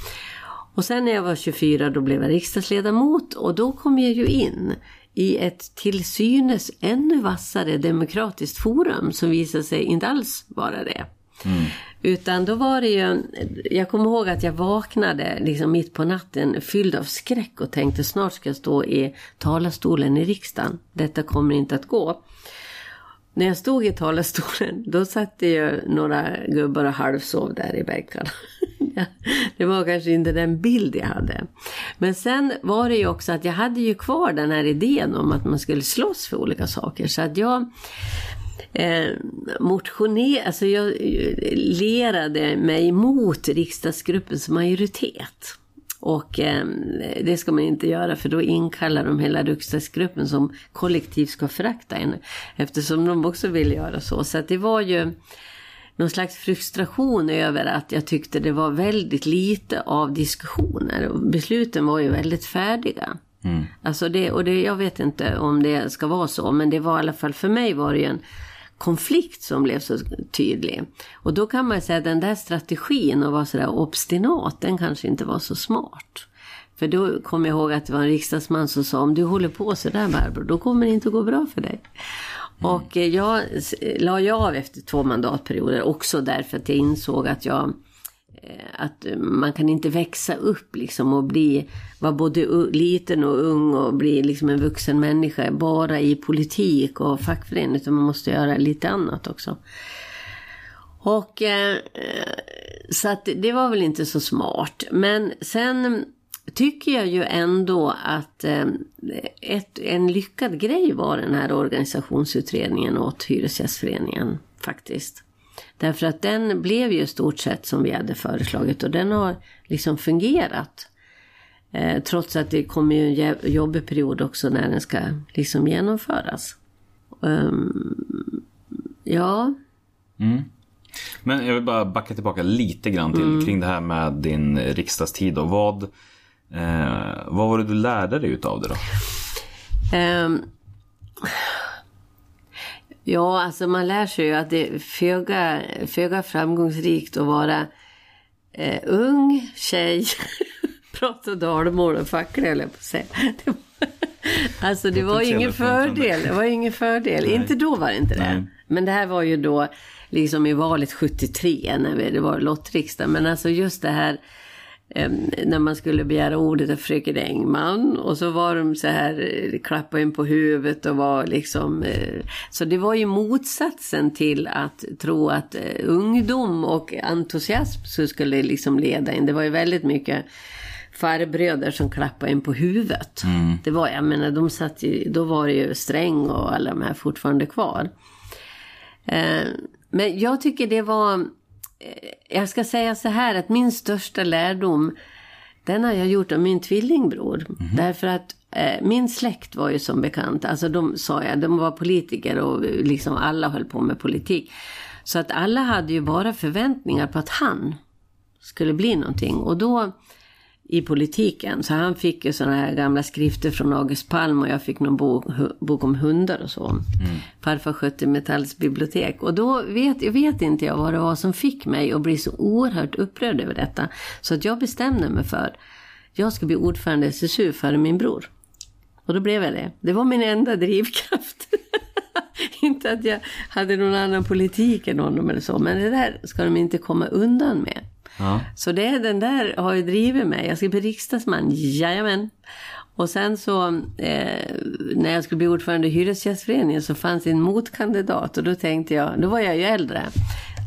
Och sen när jag var 24 då blev jag riksdagsledamot och då kom jag ju in i ett till synes ännu vassare demokratiskt forum som visade sig inte alls vara det. Mm. Utan då var det ju, jag kommer ihåg att jag vaknade liksom mitt på natten fylld av skräck och tänkte snart ska jag stå i talarstolen i riksdagen. Detta kommer inte att gå. När jag stod i talarstolen då satt det ju några gubbar och halvsov där i bänkarna. det var kanske inte den bild jag hade. Men sen var det ju också att jag hade ju kvar den här idén om att man skulle slåss för olika saker. Så att jag eh, motionerade, alltså jag eh, lerade mig mot riksdagsgruppens majoritet. Och eh, det ska man inte göra för då inkallar de hela riksdagsgruppen som kollektivt ska förakta en. Eftersom de också vill göra så. Så det var ju någon slags frustration över att jag tyckte det var väldigt lite av diskussioner. Besluten var ju väldigt färdiga. Mm. Alltså det, och det, jag vet inte om det ska vara så, men det var i alla fall för mig var det ju en konflikt som blev så tydlig. Och då kan man säga att den där strategin att vara sådär obstinat, den kanske inte var så smart. För då kommer jag ihåg att det var en riksdagsman som sa om du håller på sådär Barbro, då kommer det inte att gå bra för dig. Mm. Och eh, jag la ju av efter två mandatperioder också därför att jag insåg att jag Eh, att eh, man kan inte växa upp liksom och bli, vara både liten och ung och bli liksom en vuxen människa bara i politik och fackförening utan man måste göra lite annat också. Och eh, så att det var väl inte så smart. Men sen tycker jag ju ändå att ett, en lyckad grej var den här organisationsutredningen åt Hyresgästföreningen faktiskt. Därför att den blev ju stort sett som vi hade föreslagit och den har liksom fungerat. Eh, trots att det kommer ju en jobbig period också när den ska liksom genomföras. Um, ja. Mm. Men jag vill bara backa tillbaka lite grann till mm. kring det här med din riksdagstid. Och vad, Eh, vad var det du lärde dig utav det då? Um, ja, alltså man lär sig ju att det är föga, föga framgångsrikt att vara eh, ung tjej, prata dalmål och fackla jag på att. Det var, alltså det var ingen fördel. Det var ingen fördel. Nej. Inte då var det inte det. Nej. Men det här var ju då liksom i valet 73 när det var lottriksdag. Men alltså just det här när man skulle begära ordet av fröken Engman och så var de så här eh, klappa in på huvudet och var liksom eh, så det var ju motsatsen till att tro att eh, ungdom och entusiasm så skulle liksom leda in. Det var ju väldigt mycket farbröder som klappade in på huvudet. Mm. Det var, jag menar, de satt ju, då var det ju Sträng och alla de här fortfarande kvar. Men jag tycker det var jag ska säga så här att min största lärdom den har jag gjort av min tvillingbror. Mm. Därför att eh, min släkt var ju som bekant, alltså de sa jag, de var politiker och liksom alla höll på med politik. Så att alla hade ju bara förväntningar på att han skulle bli någonting. Och då i politiken. Så han fick ju sådana här gamla skrifter från August Palm och jag fick någon bok, bok om hundar och så. Mm. Farfar skötte Metalls bibliotek. Och då vet, vet inte jag vad det var som fick mig att bli så oerhört upprörd över detta. Så att jag bestämde mig för jag ska bli ordförande i SSU före min bror. Och då blev jag det. Det var min enda drivkraft. inte att jag hade någon annan politik än honom eller så. Men det där ska de inte komma undan med. Ja. Så det, den där har ju drivit mig. Jag ska bli riksdagsman, jajamän. Och sen så eh, när jag skulle bli ordförande i Hyresgästföreningen så fanns det en motkandidat och då tänkte jag, då var jag ju äldre.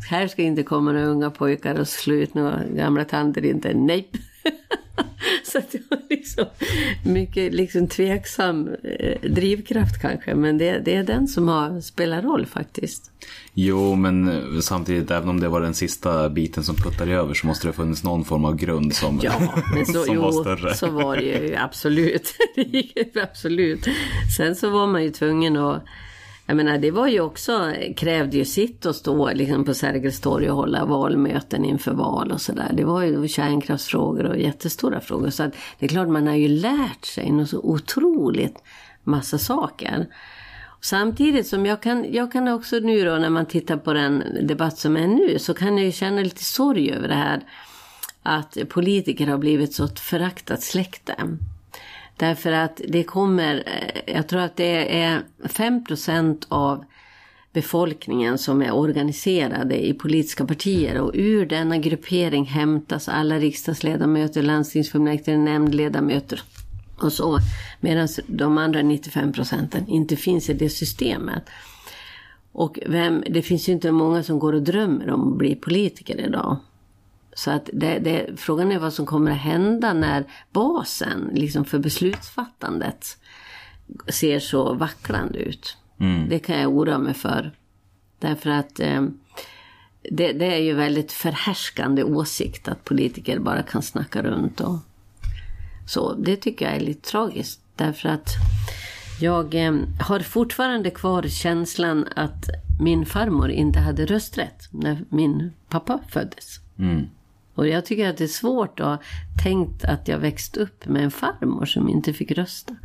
Här ska inte komma några unga pojkar och slå ut några gamla tanter, inte. Nej. så det var liksom mycket liksom tveksam eh, drivkraft kanske. Men det, det är den som har spelat roll faktiskt. Jo, men samtidigt, även om det var den sista biten som puttade över så måste det ha funnits någon form av grund som, ja, men så, som jo, var större. så var det ju absolut. absolut. Sen så var man ju tvungen att jag menar, det var ju också, krävde ju sitt att stå liksom på Sergels torg och hålla valmöten inför val och sådär. Det var ju kärnkraftsfrågor och jättestora frågor. Så att det är klart, man har ju lärt sig något så otroligt massa saker. Samtidigt som jag kan, jag kan också nu då när man tittar på den debatt som är nu så kan jag ju känna lite sorg över det här att politiker har blivit så ett föraktat släkte. Därför att det kommer, eh, jag tror att det är 5% av befolkningen som är organiserade i politiska partier och ur denna gruppering hämtas alla riksdagsledamöter, landstingsfullmäktige, nämndledamöter och så. Medan de andra 95 procenten inte finns i det systemet. Och vem, det finns ju inte många som går och drömmer om att bli politiker idag. Så att det, det, frågan är vad som kommer att hända när basen liksom för beslutsfattandet ser så vacklande ut. Mm. Det kan jag oroa mig för. Därför att eh, det, det, är ju väldigt förhärskande åsikt att politiker bara kan snacka runt. Och, så det tycker jag är lite tragiskt. Därför att jag eh, har fortfarande kvar känslan att min farmor inte hade rösträtt när min pappa föddes. Mm. Och jag tycker att det är svårt att ha tänkt att jag växt upp med en farmor som inte fick rösta.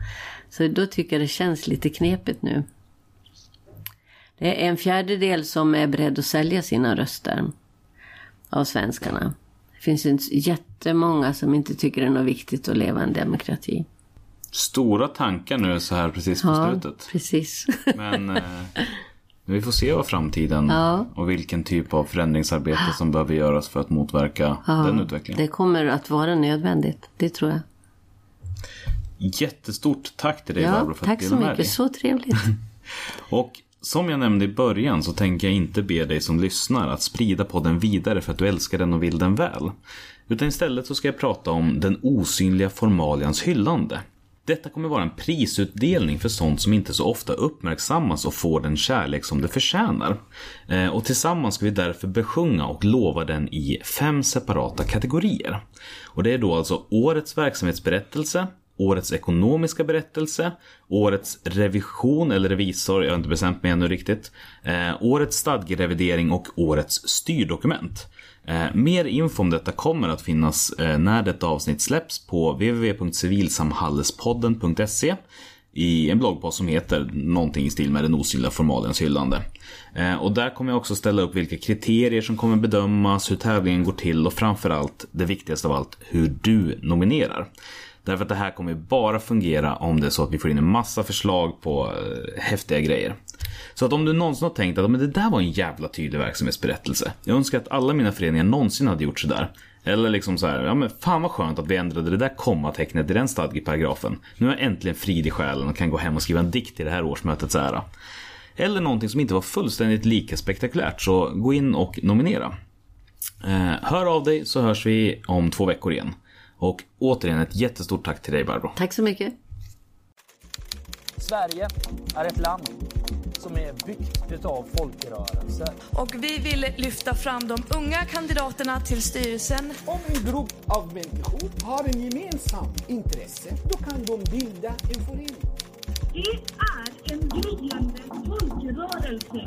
Så då tycker jag det känns lite knepigt nu. Det är en fjärdedel som är beredd att sälja sina röster av svenskarna. Det finns ju jättemånga som inte tycker det är något viktigt att leva i en demokrati. Stora tankar nu så här precis på ja, slutet. precis. Men eh, vi får se vad framtiden ja. och vilken typ av förändringsarbete som behöver göras för att motverka ja, den utvecklingen. Det kommer att vara nödvändigt, det tror jag. Jättestort tack till dig ja, Barbro för tack att du så mycket, så trevligt. och som jag nämnde i början så tänker jag inte be dig som lyssnar att sprida podden vidare för att du älskar den och vill den väl. Utan istället så ska jag prata om den osynliga formalians hyllande. Detta kommer vara en prisutdelning för sånt som inte så ofta uppmärksammas och får den kärlek som det förtjänar. Eh, och tillsammans ska vi därför besjunga och lova den i fem separata kategorier. Och det är då alltså årets verksamhetsberättelse, årets ekonomiska berättelse, årets revision eller revisor, jag har inte bestämt mig ännu riktigt, eh, årets stadgerevidering och årets styrdokument. Eh, mer info om detta kommer att finnas eh, när detta avsnitt släpps på www.civilsamhallespodden.se i en bloggpost som heter någonting i stil med den osynliga formaliens hyllande. Eh, och där kommer jag också ställa upp vilka kriterier som kommer bedömas, hur tävlingen går till och framförallt, det viktigaste av allt, hur du nominerar. Därför att det här kommer bara fungera om det är så att vi får in en massa förslag på häftiga grejer. Så att om du någonsin har tänkt att men det där var en jävla tydlig verksamhetsberättelse. Jag önskar att alla mina föreningar någonsin hade gjort sådär. Eller liksom så här, ja men fan vad skönt att vi ändrade det där kommatecknet i den stadgeparagrafen. Nu är jag äntligen frid i själen och kan gå hem och skriva en dikt i det här årsmötets ära. Eller någonting som inte var fullständigt lika spektakulärt, så gå in och nominera. Eh, hör av dig så hörs vi om två veckor igen. Och återigen ett jättestort tack till dig Barbro. Tack så mycket. Sverige är ett land som är byggt utav folkrörelser. Och vi vill lyfta fram de unga kandidaterna till styrelsen. Om en grupp av människor har en gemensam intresse, då kan de bilda en förening. Det är en gryende folkrörelse